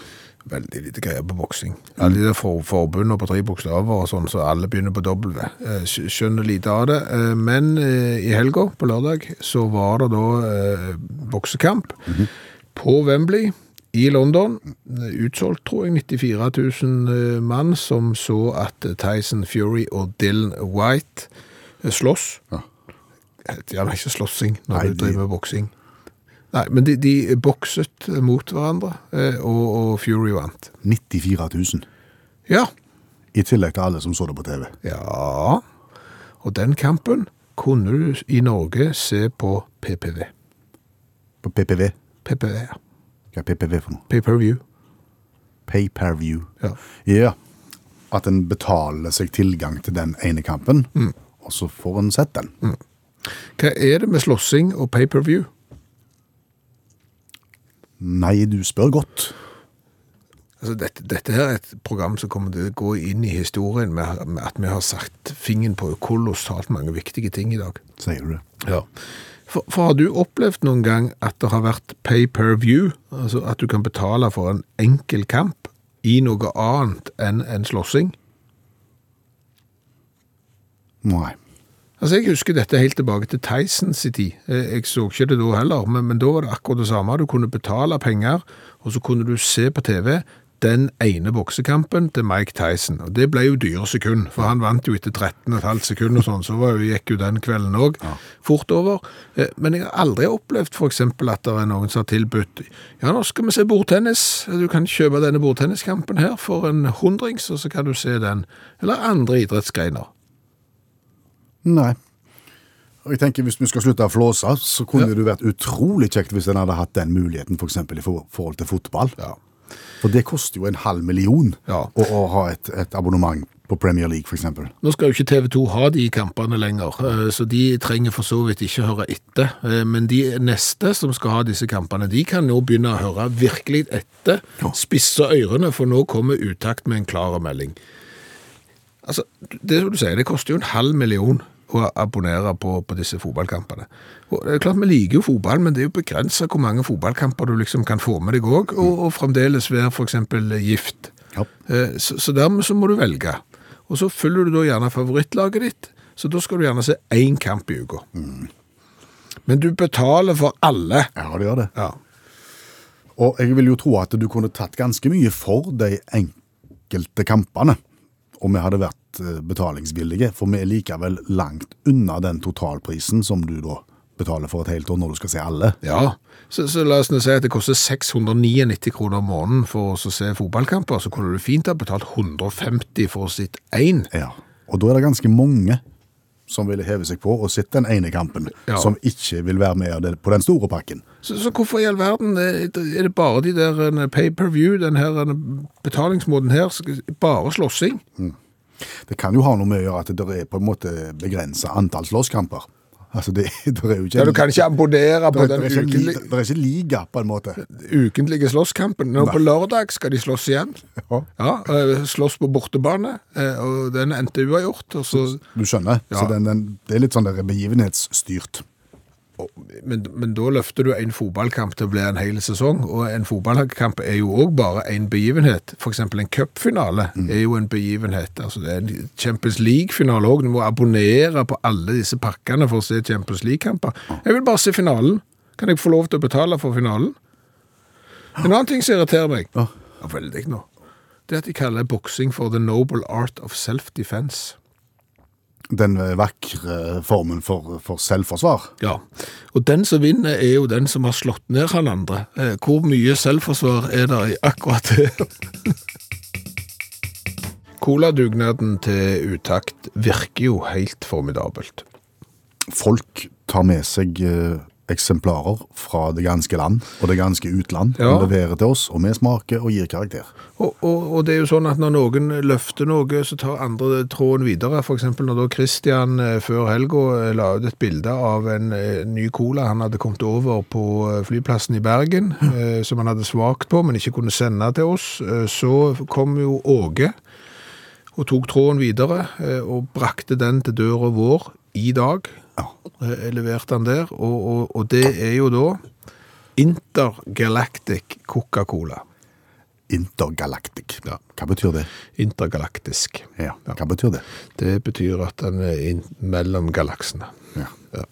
Veldig lite greier på boksing. Alle de for, forbundene på tre bokstaver og sånn, så alle begynner på W. Eh, Skjønner lite av det. Eh, Men eh, i helga, på lørdag, så var det da eh, boksekamp på Wembley i London. Utsolgt, tror jeg, 94 000 eh, mann som så at Tyson Fury og Dylan White eh, slåss. Ja. Det er ikke slåssing når Nei, du driver med boksing. Nei, men de, de bokset mot hverandre, eh, og, og Fury vant. 94 000. Ja. I tillegg til alle som så det på TV. Ja. Og den kampen kunne du i Norge se på PPV. På PPV. PPV. Hva er PPV for noe? Pay-per-view. Pay per view. Ja. Ja. At en betaler seg tilgang til den ene kampen, og så får en sett den. Hva er det med slåssing og pay-per-view? Nei, du spør godt. Altså, dette, dette her er et program som kommer til å gå inn i historien med, med at vi har satt fingeren på kolossalt mange viktige ting i dag. Sier du det? Ja. For, for har du opplevd noen gang at det har vært pay-per-view, altså at du kan betale for en enkel kamp i noe annet enn en slåssing? Nei. Altså, Jeg husker dette helt tilbake til Tysons i tid. Jeg så ikke det da heller, men, men da var det akkurat det samme. Du kunne betale penger, og så kunne du se på TV den ene boksekampen til Mike Tyson. Og Det ble jo dyre sekund, for han vant jo etter 13,5 sekunder og sånn, så var jo, gikk jo den kvelden òg fort over. Eh, Men jeg har aldri opplevd f.eks. at det er noen som har tilbudt ja, nå skal vi se bordtennis. Du kan kjøpe denne bordtenniskampen her for en hundrings, og så kan du se den. Eller andre idrettsgreiner. Nei. Og jeg tenker Hvis vi skal slutte å flåse, så kunne Ja. det vært utrolig kjekt hvis en hadde hatt den muligheten f.eks. For i forhold til fotball. Ja. For det koster jo en halv million Ja. å, å ha et, et abonnement på Premier League, f.eks. Nå skal jo ikke TV 2 ha de kampene lenger, eh, så de trenger for så vidt ikke høre etter. Eh, Men de neste som skal ha disse kampene, de kan nå begynne å høre virkelig etter, spisse ørene, for nå kommer utakt med en klar melding. Altså, det som du sier, det koster jo en halv million å abonnere på, på disse fotballkampene. Og det er klart, vi liker jo fotball, men det er jo begrenset hvor mange fotballkamper du liksom kan få med deg òg, og, og fremdeles være eksempel gift. Ja. Eh, Så, så dermed så må du velge. Og så følger du da gjerne favorittlaget ditt, så da skal du gjerne se én kamp i uka. Men du betaler for alle. Ja, det gjør det. Ja. Og jeg vil jo tro at du kunne tatt ganske mye for de enkelte kampene om vi hadde vært eh, betalingsvillige, for vi er likevel langt unna den totalprisen som du da betaler for et helt år når du skal se alle. ja. Så, så la oss nå si at det koster 699 kroner om måneden for å se fotballkamper, så kunne du fint ha betalt 150 for å sitte én. Ja. Og da er det ganske mange som ville heve seg på og sett den ene kampen, Ja. som ikke vil være med på den store pakken. Så, så hvorfor i all verden er er det bare de der eh, pay-per-view, den her eh, betalingsmåten her, bare slåssing? Det kan jo ha noe med å gjøre at det er på en måte begrensa antall slåsskamper. Altså, det, det er jo ikke Ja, du kan ikke abonnere på den ukentlige, det er ikke liga, på en måte. ukentlige slåsskampen. Nå på lørdag skal de slåss igjen. Ja. Ja, eh, slåss på bortebane, eh, og den endte uavgjort. Og så, Du skjønner? Ja. Så den, den, det er litt sånn der begivenhetsstyrt. Men, men da løfter du en fotballkamp til å bli en hel sesong, og en fotballkamp er jo òg bare en begivenhet. Eksempel en cupfinale er jo en begivenhet. Altså det er en Champions League-finale òg. Du må abonnere på alle disse pakkene for å se Champions League-kamper. Jeg vil bare se finalen. Kan jeg få lov til å betale for finalen? En annen ting som irriterer meg, Ja. ja, veldig nå, det er at de kaller boksing for the noble art of self-defense. Den vakre formen for, for selvforsvar. Ja, og den som vinner er jo den som har slått ned han andre. Eh, Hvor mye selvforsvar er det i akkurat det? Coladugnaden til utakt virker jo helt formidabelt. Folk tar med seg eh, eksemplarer fra det ganske land og det ganske utland Ja. leverer til oss, og vi smaker og gir karakter. Og, og, og det er jo sånn at når noen løfter noe, så tar andre tråden videre. Eksempel når da Christian eh, før helga eh, la ut et bilde av en eh, ny cola han hadde kommet over på flyplassen i Bergen, eh, som han hadde svakt på, men ikke kunne sende til oss, så kom jo Åge og tok tråden videre og brakte den til døra vår i dag. Eh, leverte han der, og, og, og det er jo da Intergalactic Coca-Cola. Intergalactic. Ja. Hva betyr det? Intergalaktisk. Ja. Hva betyr det? Det betyr at den er mellom galaksene. Ja. Ja.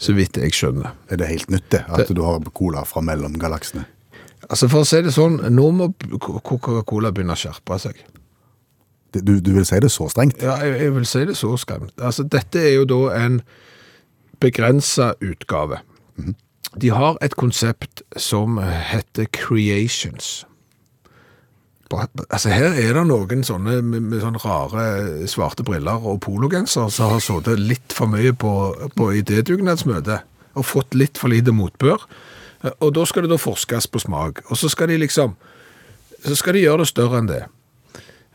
Så vidt jeg skjønner. Er det helt nytt det, at Det- du har cola fra mellom galaksene? Altså For å si det sånn, nå må Coca-Cola begynne å skjerpe seg. Du, du vil si det så strengt? Ja, jeg, jeg vil si det så skremt. Altså, dette er jo da en begrensa utgave. De har et konsept som heter Creations. Altså, her er det noen sånne med, med sånne rare svarte briller og pologensere som har sittet litt for mye på, på idédugnadsmøtet og fått litt for lite motbør. Og da skal det da forskes på smak. Og så skal de liksom så skal de gjøre det større enn det.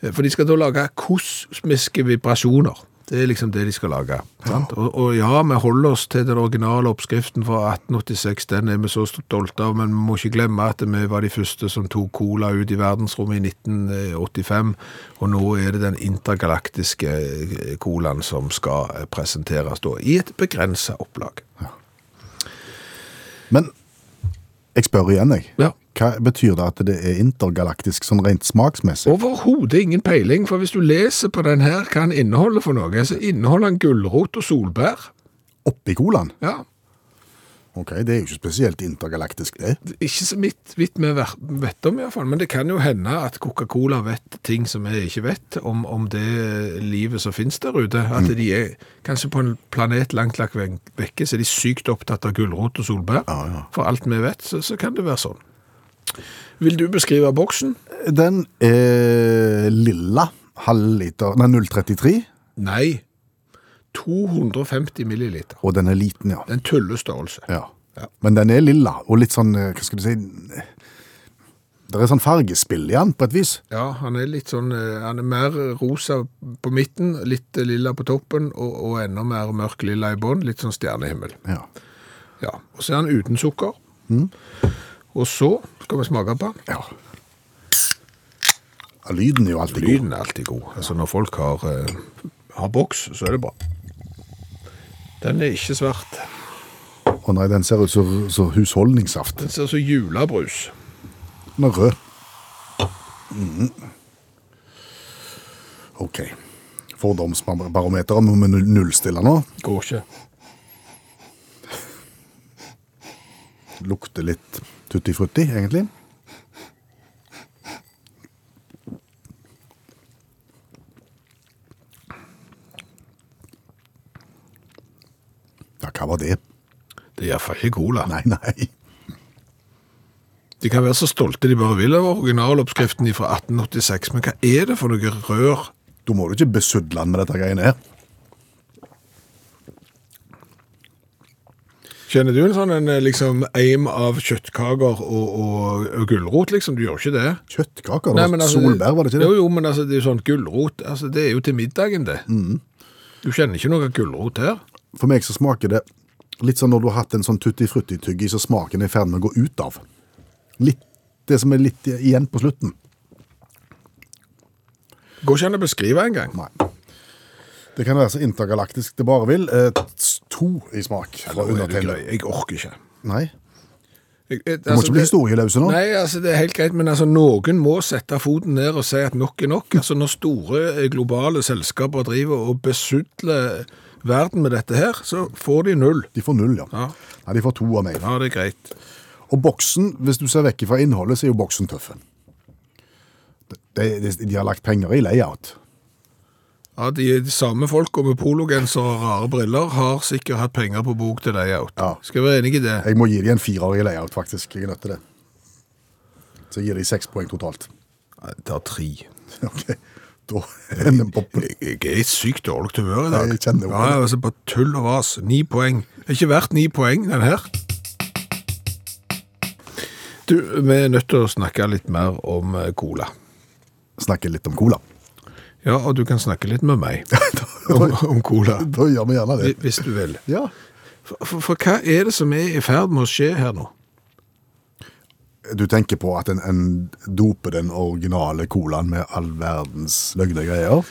For de skal da lage kosmiske vibrasjoner. Det er liksom det de skal lage. Sant? Og, og ja, vi holder oss til den originale oppskriften fra 1886. Den er vi så stolte av, men vi må ikke glemme at vi var de første som tok cola ut i verdensrommet i 1985. Og nå er det den intergalaktiske eh, colaen som skal eh, presenteres da, i et begrenset opplag. Men jeg spør igjen, jeg. Ja. Hva betyr det at det er intergalaktisk sånn rent smaksmessig? Overhodet ingen peiling, for hvis du leser på den her hva den inneholder for noe, så inneholder den gulrot og solbær. Oppi colaen? Ja, Ok, det er jo ikke spesielt intergalaktisk, det. Ikke så vidt vi vet om, i hvert fall. Men det kan jo hende at Coca-Cola vet ting som vi ikke vet om, om det livet som finnes der ute. At de er kanskje på en planet langt lagt vek- vekke, så er de sykt opptatt av gulrot og solbær. Ja, ja. For alt vi vet, så, så kan det være sånn. Vil du beskrive boksen? Den er lilla, halvliter, nei 033, Nei. 250 milliliter. og den er liten, ja. Det er en tullestørrelse. ja. Ja. Men den er lilla, og litt sånn, eh, hva skal du si, det er sånn fargespill i den, på et vis. Ja, han er litt sånn, eh, han er mer rosa på midten, litt lilla på toppen, og, og enda mer mørk lilla i bånn, litt sånn stjernehimmel. Ja. Ja, og så er han uten sukker. Og så skal vi smake på den. ja. Lyden er jo alltid god. Lyden er alltid god. Altså når folk har, eh, har boks, så er det bra. Den er ikke svart. Å nei, den ser ut som som husholdningssaft. Den ser ut som julebrus. Den er rød. Mhm. Ok. Fordomsbarometeret må vi null- nullstille nå. Går ikke. Lukter litt tutti frutti, egentlig. Ja, hva var det? Det er iallfall ikke cola. Nei, nei. De kan være så stolte de bare vil av originaloppskriften fra 1886, men hva er det for noe rør? Da må du ikke besudle den med dette greiene her. Kjenner du en sånn en, eh, liksom, aim av kjøttkaker og, og, og gulrot, liksom? Du gjør ikke det? Kjøttkaker, Nei, altså, solbær, var det ikke det? Jo, jo, men altså, det er jo sånn gulrot. Altså, det er jo til middagen, det. Du kjenner ikke noe gulrot her? For meg så smaker det litt sånn når du har hatt en sånn tutti frutti-tygg så smaken er i ferd med å gå ut av. Litt, det som er litt igjen på slutten. Går ikke an å beskrive engang. Nei. Det kan være så intergalaktisk det bare vil. Eh, to i smak fra er undertegnede. Jeg orker ikke. Nei, Jeg, jeg, du må ikke bli historieløs nå. Nei, altså det er helt greit, men altså noen må sette foten ned og si at nok er nok. Altså Når store eh, globale selskaper driver og besudler verden med dette her, så får de null. De får null, ja. Ja. Nei, de får to av meg. Ja, det er greit. Og boksen, hvis du ser vekk fra innholdet, så er jo boksen tøffe. De, de, de har lagt penger i layout. Ja, de, de samme folka med pologenser og rare briller har sikkert hatt penger på bok til layout. Ja. Skal være enig i det. Jeg må gi dem en firer i layout, faktisk. Jeg er nødt til det. Så gir de seks poeng totalt. Nei, Det tar tre. Ok, da jeg er i sykt dårlig humør i dag. Jeg kjenner det ja, jeg, altså Bare tull og vas. Ni poeng. Det er ikke verdt ni poeng, den her. Du, vi er nødt til å snakke litt mer om eh, cola. Snakke litt om cola. Ja, og du kan snakke litt med meg om, om cola. Da gjør vi gjerne det. Hvis du vil. Ja. For, for, for hva er det som er i ferd med å skje her nå? Du tenker på at en, en doper den originale colaen med all verdens løgne greier?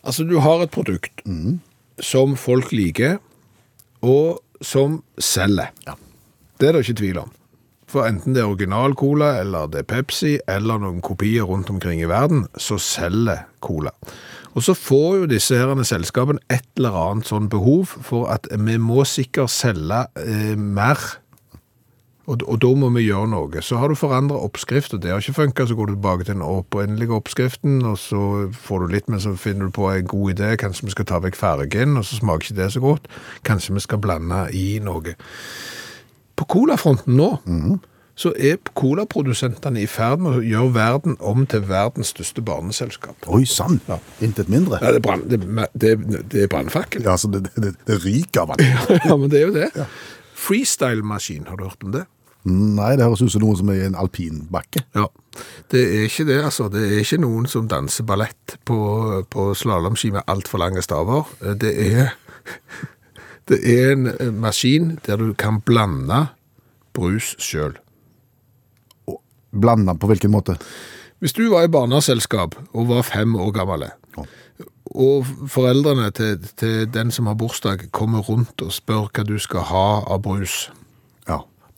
Altså, du har et produkt som folk liker, og som selger. Det er det ikke tvil om. For enten det er original cola, eller det er Pepsi, eller noen kopier rundt omkring i verden, så selger cola. Og så får jo disse herrene selskapene et eller annet sånn behov for at vi må sikkert selge eh, mer. Og, og da må vi gjøre noe. Så har du forandret oppskrift, og det har ikke funket, så går du tilbake til den opprinnelige oppskriften, og så får du litt, men så finner du på en god idé, kanskje vi skal ta vekk fargen, og så smaker ikke det så godt. Kanskje vi skal blande i noe. På colafronten nå, så er colaprodusentene i ferd med å gjøre verden om til verdens største barneselskap. Oi sann! Intet mindre. Ja, det er, brann, det, det, det er brannfakkel. Ja, altså, det, ryker av vann. Ja, men det er jo det. Freestyle-maskin, har du hørt om det? Nei, det høres ut som noen som er i en alpinbakke. Ja, det er ikke det, altså. Det er ikke noen som danser ballett på, på slalåmski med altfor lange staver. Det er, det er en eh, maskin der du kan blande brus sjøl. Blande på hvilken måte? Hvis du var i barneselskap og var fem år gammel, og foreldrene til, til den som har bursdag kommer rundt og spør hva du skal ha av brus,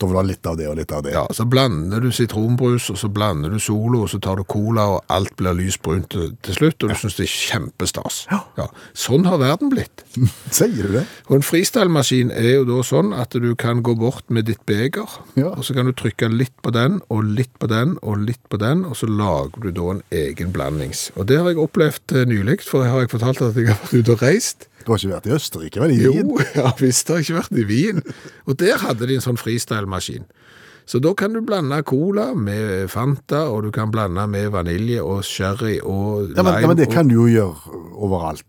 Ja, vil ha litt av det og litt av det. ja, så blander du sitronbrus, og så blander du Solo, og så tar du cola, og alt blir lysbrunt til, til slutt, og du synes det er kjempestas. Ja. ja. Sånn har verden blitt. Sier du det? Og en freestyle-maskin er jo da sånn at du kan gå bort med ditt beger, Ja. og så kan du trykke litt på den, og litt på den, og litt på den, og så lager du da en egen blandings. Og det har jeg opplevd eh, nylig, for jeg har jeg fortalt at jeg har vært ute og reist. Du har ikke vært i Østerrike, vel? I Jo, Wien? ja visst har jeg ikke vært i Wien. Og der hadde de en sånn freestyle-maskin. Så da kan du blande cola med Fanta, og du kan blande med vanilje og sherry og Ja, men, lime. ja, men det kan du jo gjøre overalt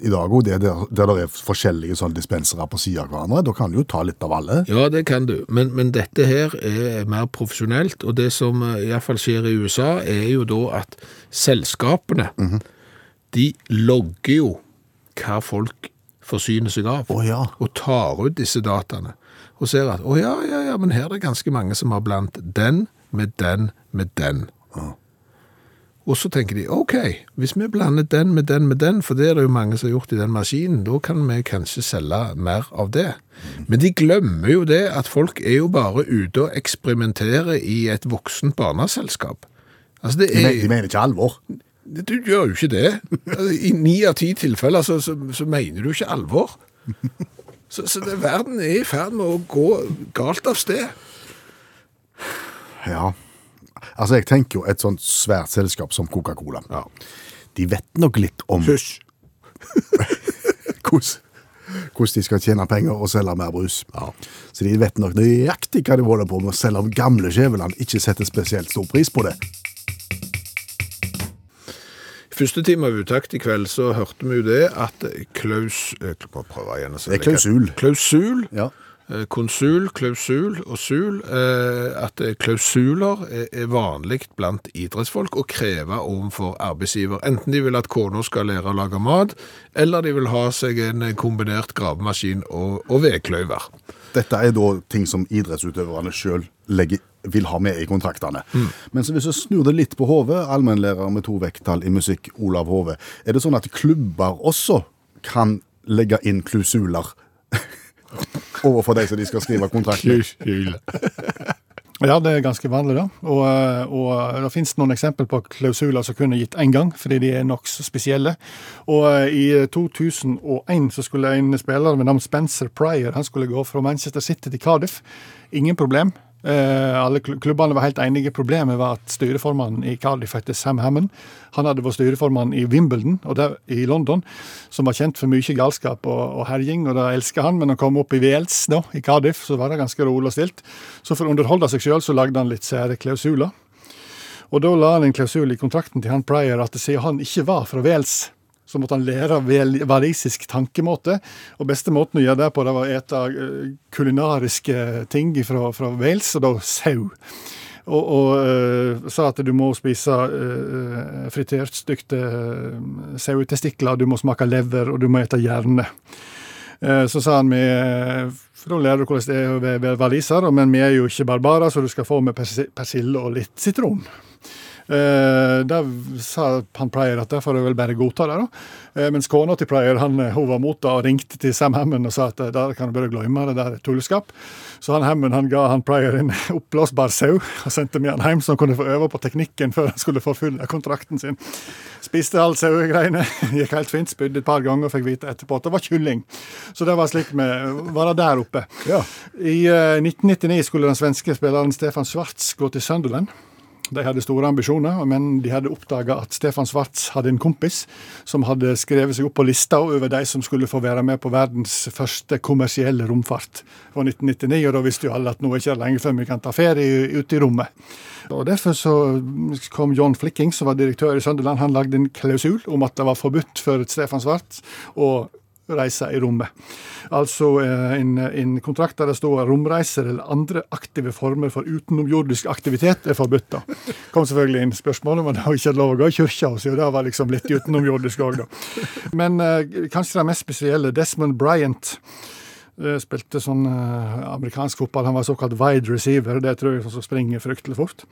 i dag òg, der, der det er forskjellige sånn dispensere på siden av hverandre. Da kan du jo ta litt av alle. Ja, det kan du, men, men dette her er mer profesjonelt, og det som iallfall i hvert fall skjer i USA, er jo da at selskapene, de logger jo hva folk forsyner seg av, oh, ja. og tar ut disse dataene, og ser at, å ja, ja, ja, men her er det ganske mange som har blant den med den med den. Og så tenker de, ok, hvis vi blander den med den med den, for det er det jo mange som har gjort i den maskinen, da kan vi kanskje selge mer av det. Men de glemmer jo det at folk er jo bare ute og eksperimenterer i et voksent barneselskap. Altså det De, er, de mener ikke alvor. Du gjør jo ikke det. I ni av ti tilfeller så, så, så mener du ikke alvor. Så, så det, verden er i ferd med å gå galt av sted. Ja. Altså, jeg tenker jo et sånt svært selskap som Coca-Cola. De vet nok litt om Hysj. hvordan de skal tjene penger og selge mer brus. Så de vet nok nøyaktig hva de holder på med, selv om gamle Skjæveland ikke setter spesielt stor pris på det. Første time av Utakt i kveld så hørte vi jo det at klaus... Jeg må prøve igjen. så Det er klausul. Klausul, Ja. eh, konsul, klausul og sul. eh, At eh, klausuler er- vanlig blant idrettsfolk å kreve overfor arbeidsgiver. Enten de vil at kona skal lære å lage mat, eller de vil ha seg en eh, kombinert gravemaskin og, og vedkløyver. Dette er da ting som idrettsutøverne sjøl vil ha med i kontraktene. Men så hvis du snur det litt på hodet, allmennlærer med to vekttall i musikk, Olav Hove, er det sånn at klubber også kan legge inn klusuler overfor de som de skal skrive kontrakt med? Ja, det er ganske vanlig, da. Og, eh, og det finnes noen eksempler på klausuler som kunne gitt én gang, fordi de er nokså spesielle. Og eh, i 2001 så skulle en spiller ved navn Spencer Pryor han skulle gå fra Manchester City til Cardiff. Ingen problem. Eh, alle klubbene var helt enige. Problemet var at styreformannen i Cardiff heter Sam Hammond. Han hadde vært styreformann i Wimbledon og der, i London, som var kjent for mye galskap og, og herjing, og det elska han. Men når han kom opp i Wales, da, i Cardiff, så var det ganske rolig og stilt. Så for å underholde seg sjøl, så lagde han litt sære klausuler. Og da la han en klausul i kontrakten til han Pryor at siden han ikke var fra Wales, så måtte han lære walisisk tankemåte. Og beste måten å gjøre det på, det var å ete eh, kulinariske ting fra, fra Wales, og da sau. Og, og uh, sa at du må spise uh, fritert stykte uh, sauetestikler, du må smake lever, og du må ete hjerne. Så sa han eh, For Da lærer du hvordan det er å være waliser, men vi er jo ikke barbarer, så du skal få med persille og litt sitron. Eh, Da sa han Pryor at derfor får jeg vel bare godta det, da. Eh, Mens kona til Pryor han, eh, hun var mot det og ringte til Sam Hammond og sa at der kan du bare glemme det der tulleskap. Så han Hammond han ga han Pryor en oppblåsbar sau og sendte med han hjem, så han kunne få øve på teknikken før han skulle forfylle kontrakten sin. Spiste alle sauegreiene, gikk helt fint, spydde et par ganger og fikk vite etterpå at det var kylling. Så det var slik med var det der oppe. Ja. I uh, 1999 skulle den svenske spilleren Stefan Schwartz gå til Sunderland. De hadde store ambisjoner, men de hadde oppdaga at Stefan Schwartz hadde en kompis som hadde skrevet seg opp på lista over de som skulle få være med på verdens første kommersielle romfart. fra 1999, og da visste jo alle at nå er det ikke lenge før vi kan ta ferie ute i rommet. Og Derfor så kom John Flicking, som var direktør i Sønderland, han lagde en klausul om at det var forbudt for Stefan Schwartz å reise i rommet. Altså eh, en, en kontrakt der det står romreiser eller andre aktive former for utenomjordisk aktivitet er forbudt. da. kom selvfølgelig inn spørsmål om det var ikke lov å gå i kirka, og det var liksom litt utenomjordisk òg, da. Men eh, kanskje det mest spesielle, Desmond Bryant. eh, Spilte sånn amerikansk fotball. Han var såkalt wide receiver. Det tror jeg som springer fryktelig fort.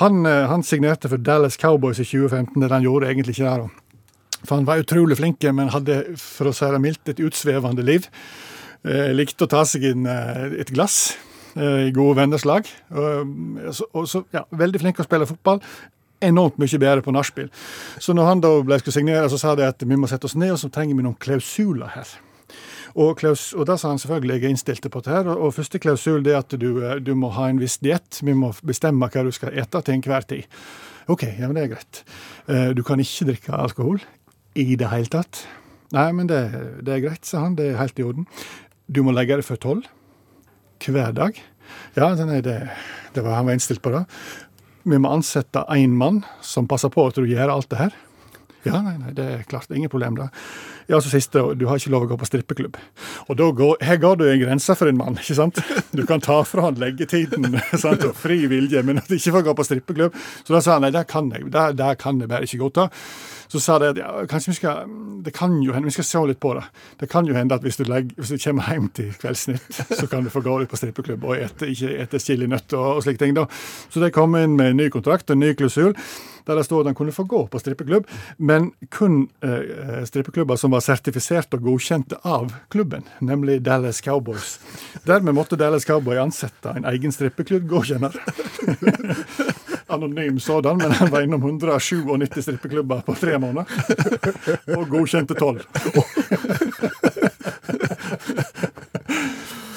Han, han signerte for Dallas Cowboys i 2015. Det han gjorde egentlig ikke det. For han var utrolig flink, men hadde, for å si det mildt, et utsvevende liv. Eh, likte å ta seg inn eh, et glass eh, i gode venners lag. Og, så, ja, veldig flink å spille fotball. Enormt mye bedre på nachspiel. Så når han da ble skulle signere, så sa de at vi må sette oss ned, og så trenger vi noen klausuler her. Og, klaus, og da sa han selvfølgelig jeg er innstilt på det her, og, og første klausul er at du, eh, du må ha en viss diett. Vi må bestemme hva du skal ete til enhver tid. OK, ja, men det er greit. Du kan ikke drikke alkohol i det hele tatt. Nei, men det, det er greit, sa han. Det er helt i orden. Du må legge det før tolv. Hver dag. Ja, nei, det, det var han var innstilt på det. Vi må ansette én mann som passer på at du gjør alt det her. Ja, nei, nei, det er klart, ingen problem da. Ja, så siste, du har ikke lov å gå på strippeklubb. Og da går, her går du en grense for en mann, ikke sant? Du kan ta fra han leggetiden sant? og fri vilje, men at du ikke får gå på strippeklubb. Så da sa han nei, det kan jeg, det, det kan jeg bare ikke godta. Så sa de at ja, kanskje vi skal Det kan jo hende, vi skal se litt på det. Det kan jo hende at hvis du, legger, hvis du kommer hjem til Kveldsnytt, så kan du få gå litt på strippeklubb og ete, ikke ete chilinøtter og, og slike ting. da. Så de kom inn med en ny kontrakt, og en ny klusul der det stod at han kunne få gå på strippeklubb, men kun eh, strippeklubber som var sertifisert og godkjente av klubben, nemlig Dallas Cowboys. Dermed måtte Dallas Cowboy ansette en egen strippeklubbgodkjenner. Anonym sådan, men han var innom 197 strippeklubber på tre måneder. Og godkjente tolv.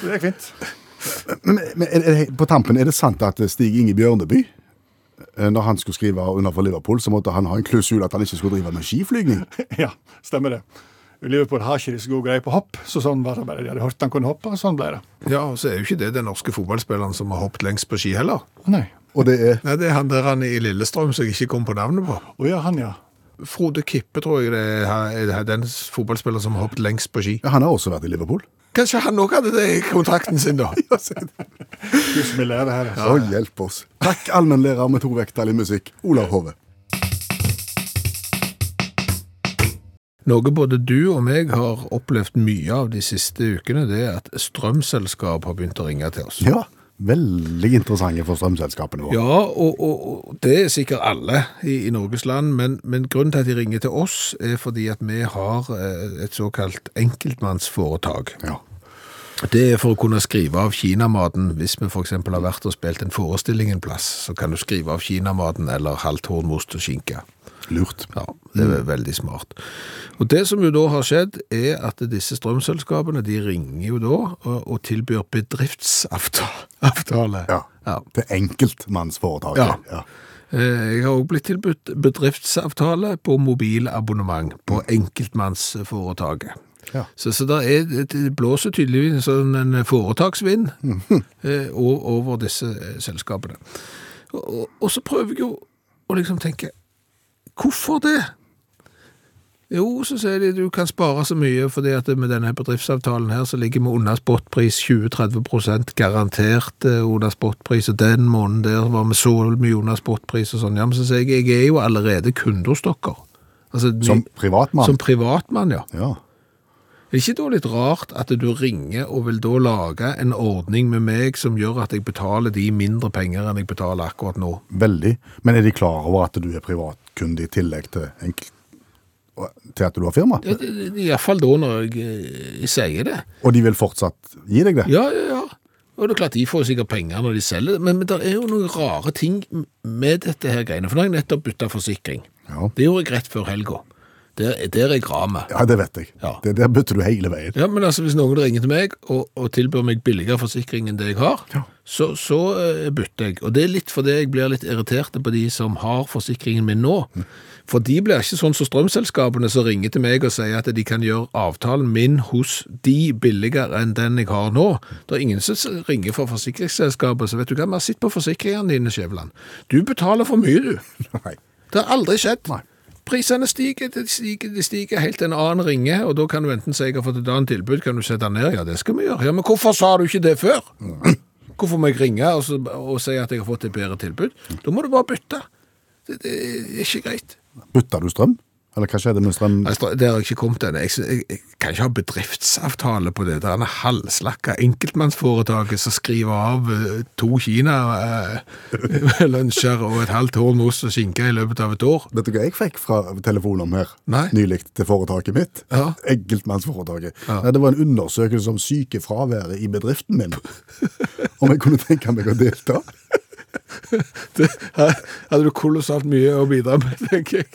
Så det gikk fint. Men, men det, på tampen, er det sant at Stig Inge Bjørneby, eh, når han skulle skrive under for Liverpool, så måtte han ha en klusul at han ikke skulle drive med skiflygning? Ja, stemmer det. Liverpool har ikke så god greie på hopp, så sånn var det bare. De hadde hørt han kunne hoppe, og sånn ble det. Ja, og så er jo ikke det den norske fotballspilleren som har hoppet lengst på ski heller. Nei. Og det er Nei, det er han der han i Lillestrøm som jeg ikke kom på navnet på. Å ja, han, ja. Frode Kippe, tror jeg det er, er den fotballspilleren som har hoppet lengst på ski. ja, Han har også vært i Liverpool. Kanskje han òg hadde det i kontrakten sin, da? Gud, som lærer her. altså. Så hjelp oss. Takk, allmennlærer med to vekttall i musikk, Olav Hove. Noe både du og meg har opplevd mye av de siste ukene, det er at strømselskap har begynt å ringe til oss. Ja, veldig interessante for strømselskapene våre. Ja, og, og, og det er sikkert alle i, i Norges land, men, men grunnen til at de ringer til oss er fordi at vi har eh, et såkalt enkeltmannsforetak. Ja. Det er for å kunne skrive av kinamaten hvis vi eksempel har vært og spilt en forestilling en plass, så kan du skrive av kinamaten eller halvt hornmost og skinke. Lurt. Ja, det er veldig smart. Og det som jo da har skjedd, er at disse strømselskapene, de ringer jo da og, tilbyr bedriftsavtale. Ja. Ja. Til enkeltmannsforetaket. Ja. Ja. Eh, Jeg har også blitt tilbudt bedriftsavtale på mobilabonnement på enkeltmannsforetaket. Ja. Så, så er, det blåser tydeligvis sånn en foretaksvind mm o- over disse eh, selskapene. Og, og, og så prøver jeg jo å liksom tenke, hvorfor det? Jo, så sier de du kan spare så mye, fordi at med denne bedriftsavtalen her så ligger vi under spotpris 20-30 garantert eh, under spotpris, og den måneden der var vi så mye under spotpris og sånn. Ja, men så sier jeg, jeg er jo allerede kunde hos dere. Altså, Som privatmann. Som privatmann, ja. Ja. Er det ikke da litt rart at du ringer og vil da lage en ordning med meg som gjør at jeg betaler de mindre penger enn jeg betaler akkurat nå? Veldig. Men er de klar over at du er privatkunde i tillegg til, en, til at du har firma? Ja, Iallfall da når jeg, eh, jeg sier det. Og de vil fortsatt gi deg det? Ja, ja, ja. Og det er klart de får sikkert penger når de selger men, men det er jo noen rare ting med dette her greiene. For nå har jeg nettopp bytta forsikring. Ja. Det gjorde jeg rett før helga. Der, der er jeg ramme. Ja, det vet jeg. Ja. Det, der bytter du hele veien. Ja, men altså hvis noen ringer til meg og, og tilbyr meg billigere forsikring enn det jeg har, Ja. så, så uh, bytter jeg. Og det er litt fordi jeg blir litt irritert på de som har forsikringen min nå. For de blir ikke sånn som strømselskapene som ringer til meg og sier at de kan gjøre avtalen min hos de billigere enn den jeg har nå. Det er ingen som ringer for forsikringsselskapet, så vet du hva, vi har sett på forsikringene dine, Skjæveland. Du betaler for mye, du. Nei. Det har aldri skjedd. Nei. Prisene stiger, de stiger, de stiger helt en annen ringe, og da kan du enten si jeg har fått et annet tilbud, kan du sette den ned? Ja, det skal vi gjøre. Ja, men hvorfor sa du ikke det før? Hvorfor må jeg ringe og, så, og si at jeg har fått et bedre tilbud? Da må du bare bytte. Det, det er ikke greit. Bytter du strøm? Eller hva skjedde med strøm? Altså, det har jeg ikke kommet ennå. Jeg, jeg, jeg kan ikke ha bedriftsavtale på det. Det er en halvslakka enkeltmannsforetaket som skriver av eh, to Kina-lunsjer og et halvt horn ost og skinke i løpet av et år. Vet du hva jeg fikk fra telefonen om her Nei. nylig til foretaket mitt? Ja. Enkeltmannsforetaket. Nei, Det var en undersøkelse om sykefraværet i bedriften min. Om jeg kunne tenke meg å delta? Det, her hadde du kolossalt mye å bidra med, tenker jeg.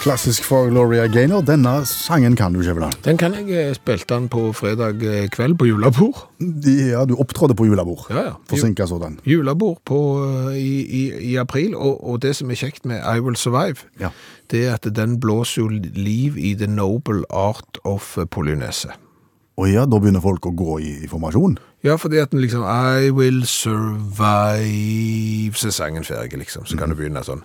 Klassisk for Gloria Gaynor. Denne sangen kan du, Skjæveland. Den kan jeg eh, spilte den på fredag eh, kveld på julebord. Ja, du opptrådte på julebord. Ja, ja. Forsinka sådan. Julebord på, eh, i, i, i april, og, og det som er kjekt med I Will Survive, Ja. det er at den blåser jo liv i the noble art of polynese. Å ja, da begynner folk å gå i, i formasjon. Ja, fordi at den liksom I will survive Så er sangen ferdig, liksom. Så kan du begynne sånn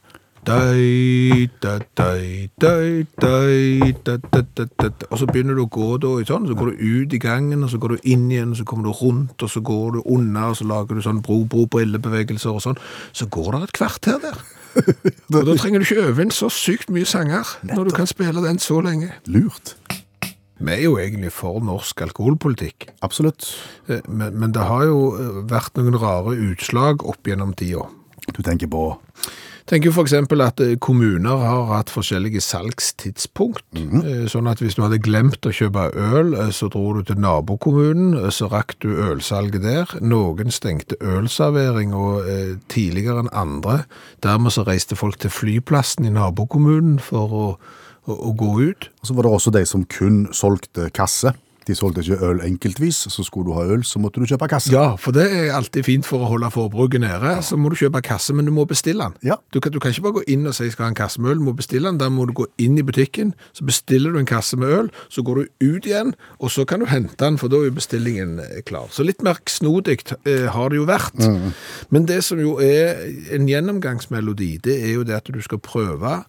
Og så begynner du å gå da sånn, så går du ut i gangen, og så går du inn igjen, og så kommer du rundt, og så går du unna, og så lager du sånn bro-bro-brillebevegelser og sånn. Så går det et kvarter der. Og da trenger du ikke øve inn så sykt mye sanger, når du kan spille den så lenge. Lurt. Vi er jo egentlig for norsk alkoholpolitikk. Absolutt. Eh, Men, men det har jo eh, vært noen rare utslag opp gjennom tida. Du tenker på Tenk jo eksempel at eh, kommuner har hatt forskjellige salgstidspunkt. Eh, Sånn at hvis du hadde glemt å kjøpe øl, eh, så dro du til nabokommunen, så rakk du ølsalget der. Noen stengte ølservering og eh, tidligere enn andre. Dermed så reiste folk til flyplassen i nabokommunen for å, å, å gå ut. Og så var det også de som kun solgte kasse. De solgte ikke øl enkeltvis, så skulle du ha øl, så måtte du kjøpe kasse. Ja, for det er alltid fint for å holde forbruket nede. Så må du kjøpe kasse, men du må bestille den. Ja. Du, kan, du kan ikke bare gå inn og si skal ha en kasse med øl, du må bestille den. Da må du gå inn i butikken, så bestiller du en kasse med øl, så går du ut igjen, og så kan du hente den, for da er jo bestillingen eh, klar. Så litt mer snodig eh, har det jo vært. Men det som jo er en gjennomgangsmelodi, det er jo det at du skal prøve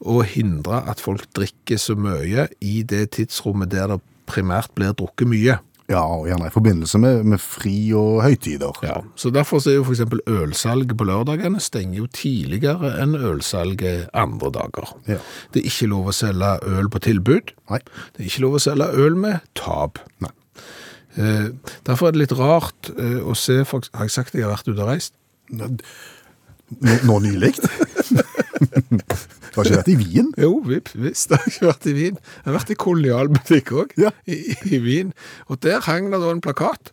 å hindre at folk drikker så mye i det tidsrommet der det primært blir drukket mye. Ja, og gjerne i forbindelse med, med fri og høytider. Ja, så derfor så er jo eksempel ølsalget på lørdagene stenger jo tidligere enn ølsalget andre dager. Ja. Det er ikke lov å selge øl på tilbud. Nei. Det er ikke lov å selge øl med tap. Nei. Eh, derfor er det litt rart eh, å se folk, Har jeg sagt at jeg har vært ute og reist? Nå, nå nylig? du har ikke vært i Wien? Jo, visst. Jeg har ikke vært i Wien. Jeg har vært i kolonialbutikk òg, Ja. i, i Wien. Og der hang det da en plakat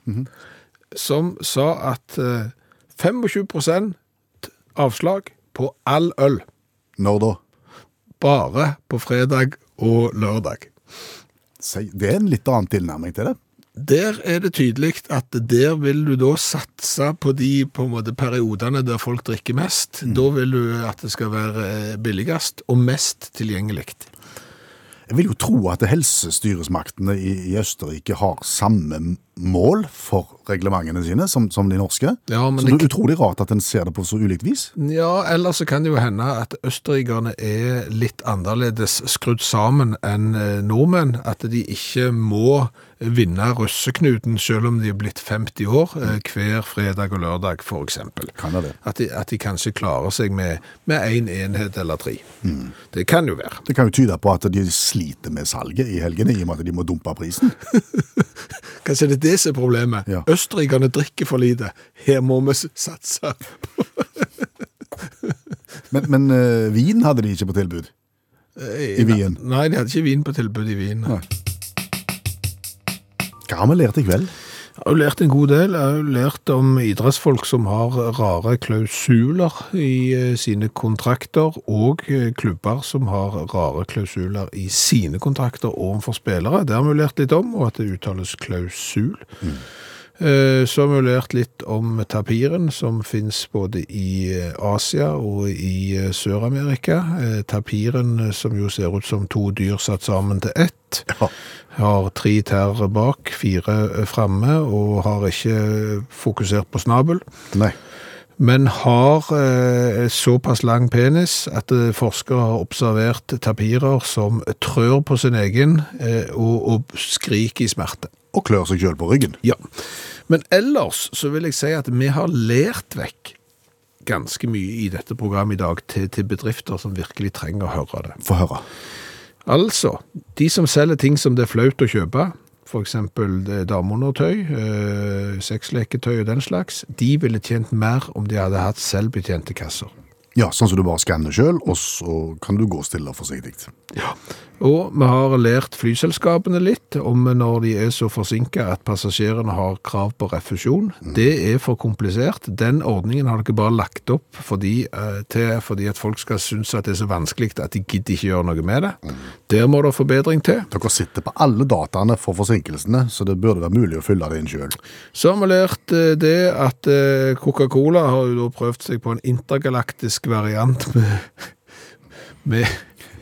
som sa at eh, 25% avslag på all øl. Når da? Bare på fredag og lørdag. Det er en litt annen tilnærming til det. Der er det tydelig at der vil du da satse på de på en måte, periodene der folk drikker mest. Da vil du at det skal være eh, billigst og mest tilgjengelig. Jeg vil jo tro at helsestyresmaktene i, i Østerrike har samme mål for reglementene sine, som, som de norske. Ja, men så det det- er utrolig rart at en ser det på så ulikt vis. Ja, eller så kan det jo hende at østerrikerne er litt annerledes skrudd sammen enn eh, nordmenn. At de ikke må vinne russeknuten selv om de er blitt 50 år, eh, hver fredag og lørdag det det? At de, at de kanskje klarer seg med, én en enhet eller tre. Det kan jo være. Det kan jo tyde på at de sliter med salget i helgene, i og med at de må dumpe prisen. Kanskje det det som er problemet. Ja. Østerrikerne drikker for lite. Her må vi satse. Men, men eh, vin hadde de ikke på tilbud. I Wien? Nei, de hadde ikke vin på tilbud i Wien. Hva har vi lært i kveld? Jeg har jo lært en god del. Jeg har jo lært om idrettsfolk som har rare klausuler i eh, sine kontrakter, og eh, klubber som har rare klausuler i sine kontrakter overfor spillere. Det har vi lært litt om, og at det uttales klausul. Eh, Så har vi lært litt om tapiren, som finnes både i eh, Asia og i eh, Sør-Amerika. Eh, Tapiren, eh, som jo ser ut som to dyr satt sammen til ett, Ja. har tre tær bak, fire eh, framme, og har ikke fokusert på snabel. Nei. Men har eh, såpass lang penis at eh, forskere har observert tapirer som trør på sin egen eh, og, og skriker i smerte. Og klør seg sjøl på ryggen. Ja, men ellers så vil jeg si at vi har lært vekk ganske mye i dette programmet i dag til, til bedrifter som virkelig trenger å høre det. Få høre. Altså, de som selger ting som det er flaut å kjøpe, eh, dameundertøy, eh, sexleketøy og den slags, de ville tjent mer om de hadde hatt selvbetjente kasser. Ja, sånn som du bare skanner sjøl, og så kan du gå stille og forsiktig. Og vi har lært flyselskapene litt om når de er så forsinket at passasjerene har krav på refusjon. Det er for komplisert. Den ordningen har dere bare lagt opp fordi, eh, til fordi at folk skal synes at det er så vanskelig at de gidder ikke gjøre noe med det. Der må det forbedring til. Dere sitter på alle dataene for forsinkelsene, så det burde være mulig å fylle det inn sjøl. Så har vi lært eh, det at eh, Coca-Cola har jo da prøvd seg på en intergalaktisk variant med, med,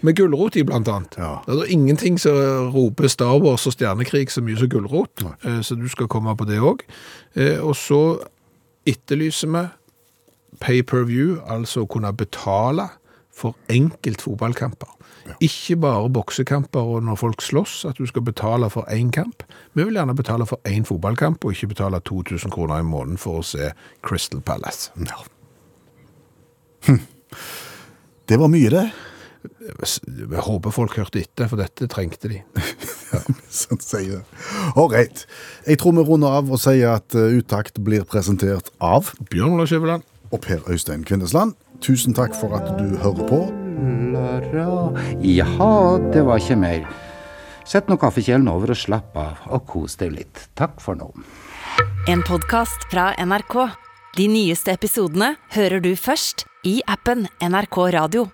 med gulrot i, blant annet. Ja. Det er ingenting som roper Star Wars og stjernekrig så mye som gulrot, eh, så du skal komme på det òg. Og så etterlyser vi pay-per-view, altså å kunne betale for enkelt fotballkamper. Ikke bare boksekamper og når folk slåss, at du skal betale for én kamp. Vi vil gjerne betale for én fotballkamp, og ikke betale 2000 kroner i måneden for å se Crystal Palace. Ja. Hm. Det var mye, det. Jeg håper folk hørte etter, for dette trengte de. Sånn sier det. Right. Jeg tror vi runder av og sier at eh, Utakt blir presentert av Bjørn Olav Skjæveland. og Per Øystein Kvindesland. Tusen takk for at du hører på. Jaha, det var ikke mer. Sett nå kaffekjelen over og slapp av, og kos deg litt. Takk for nå. En podkast fra NRK. De nyeste episodene hører du først i appen NRK Radio.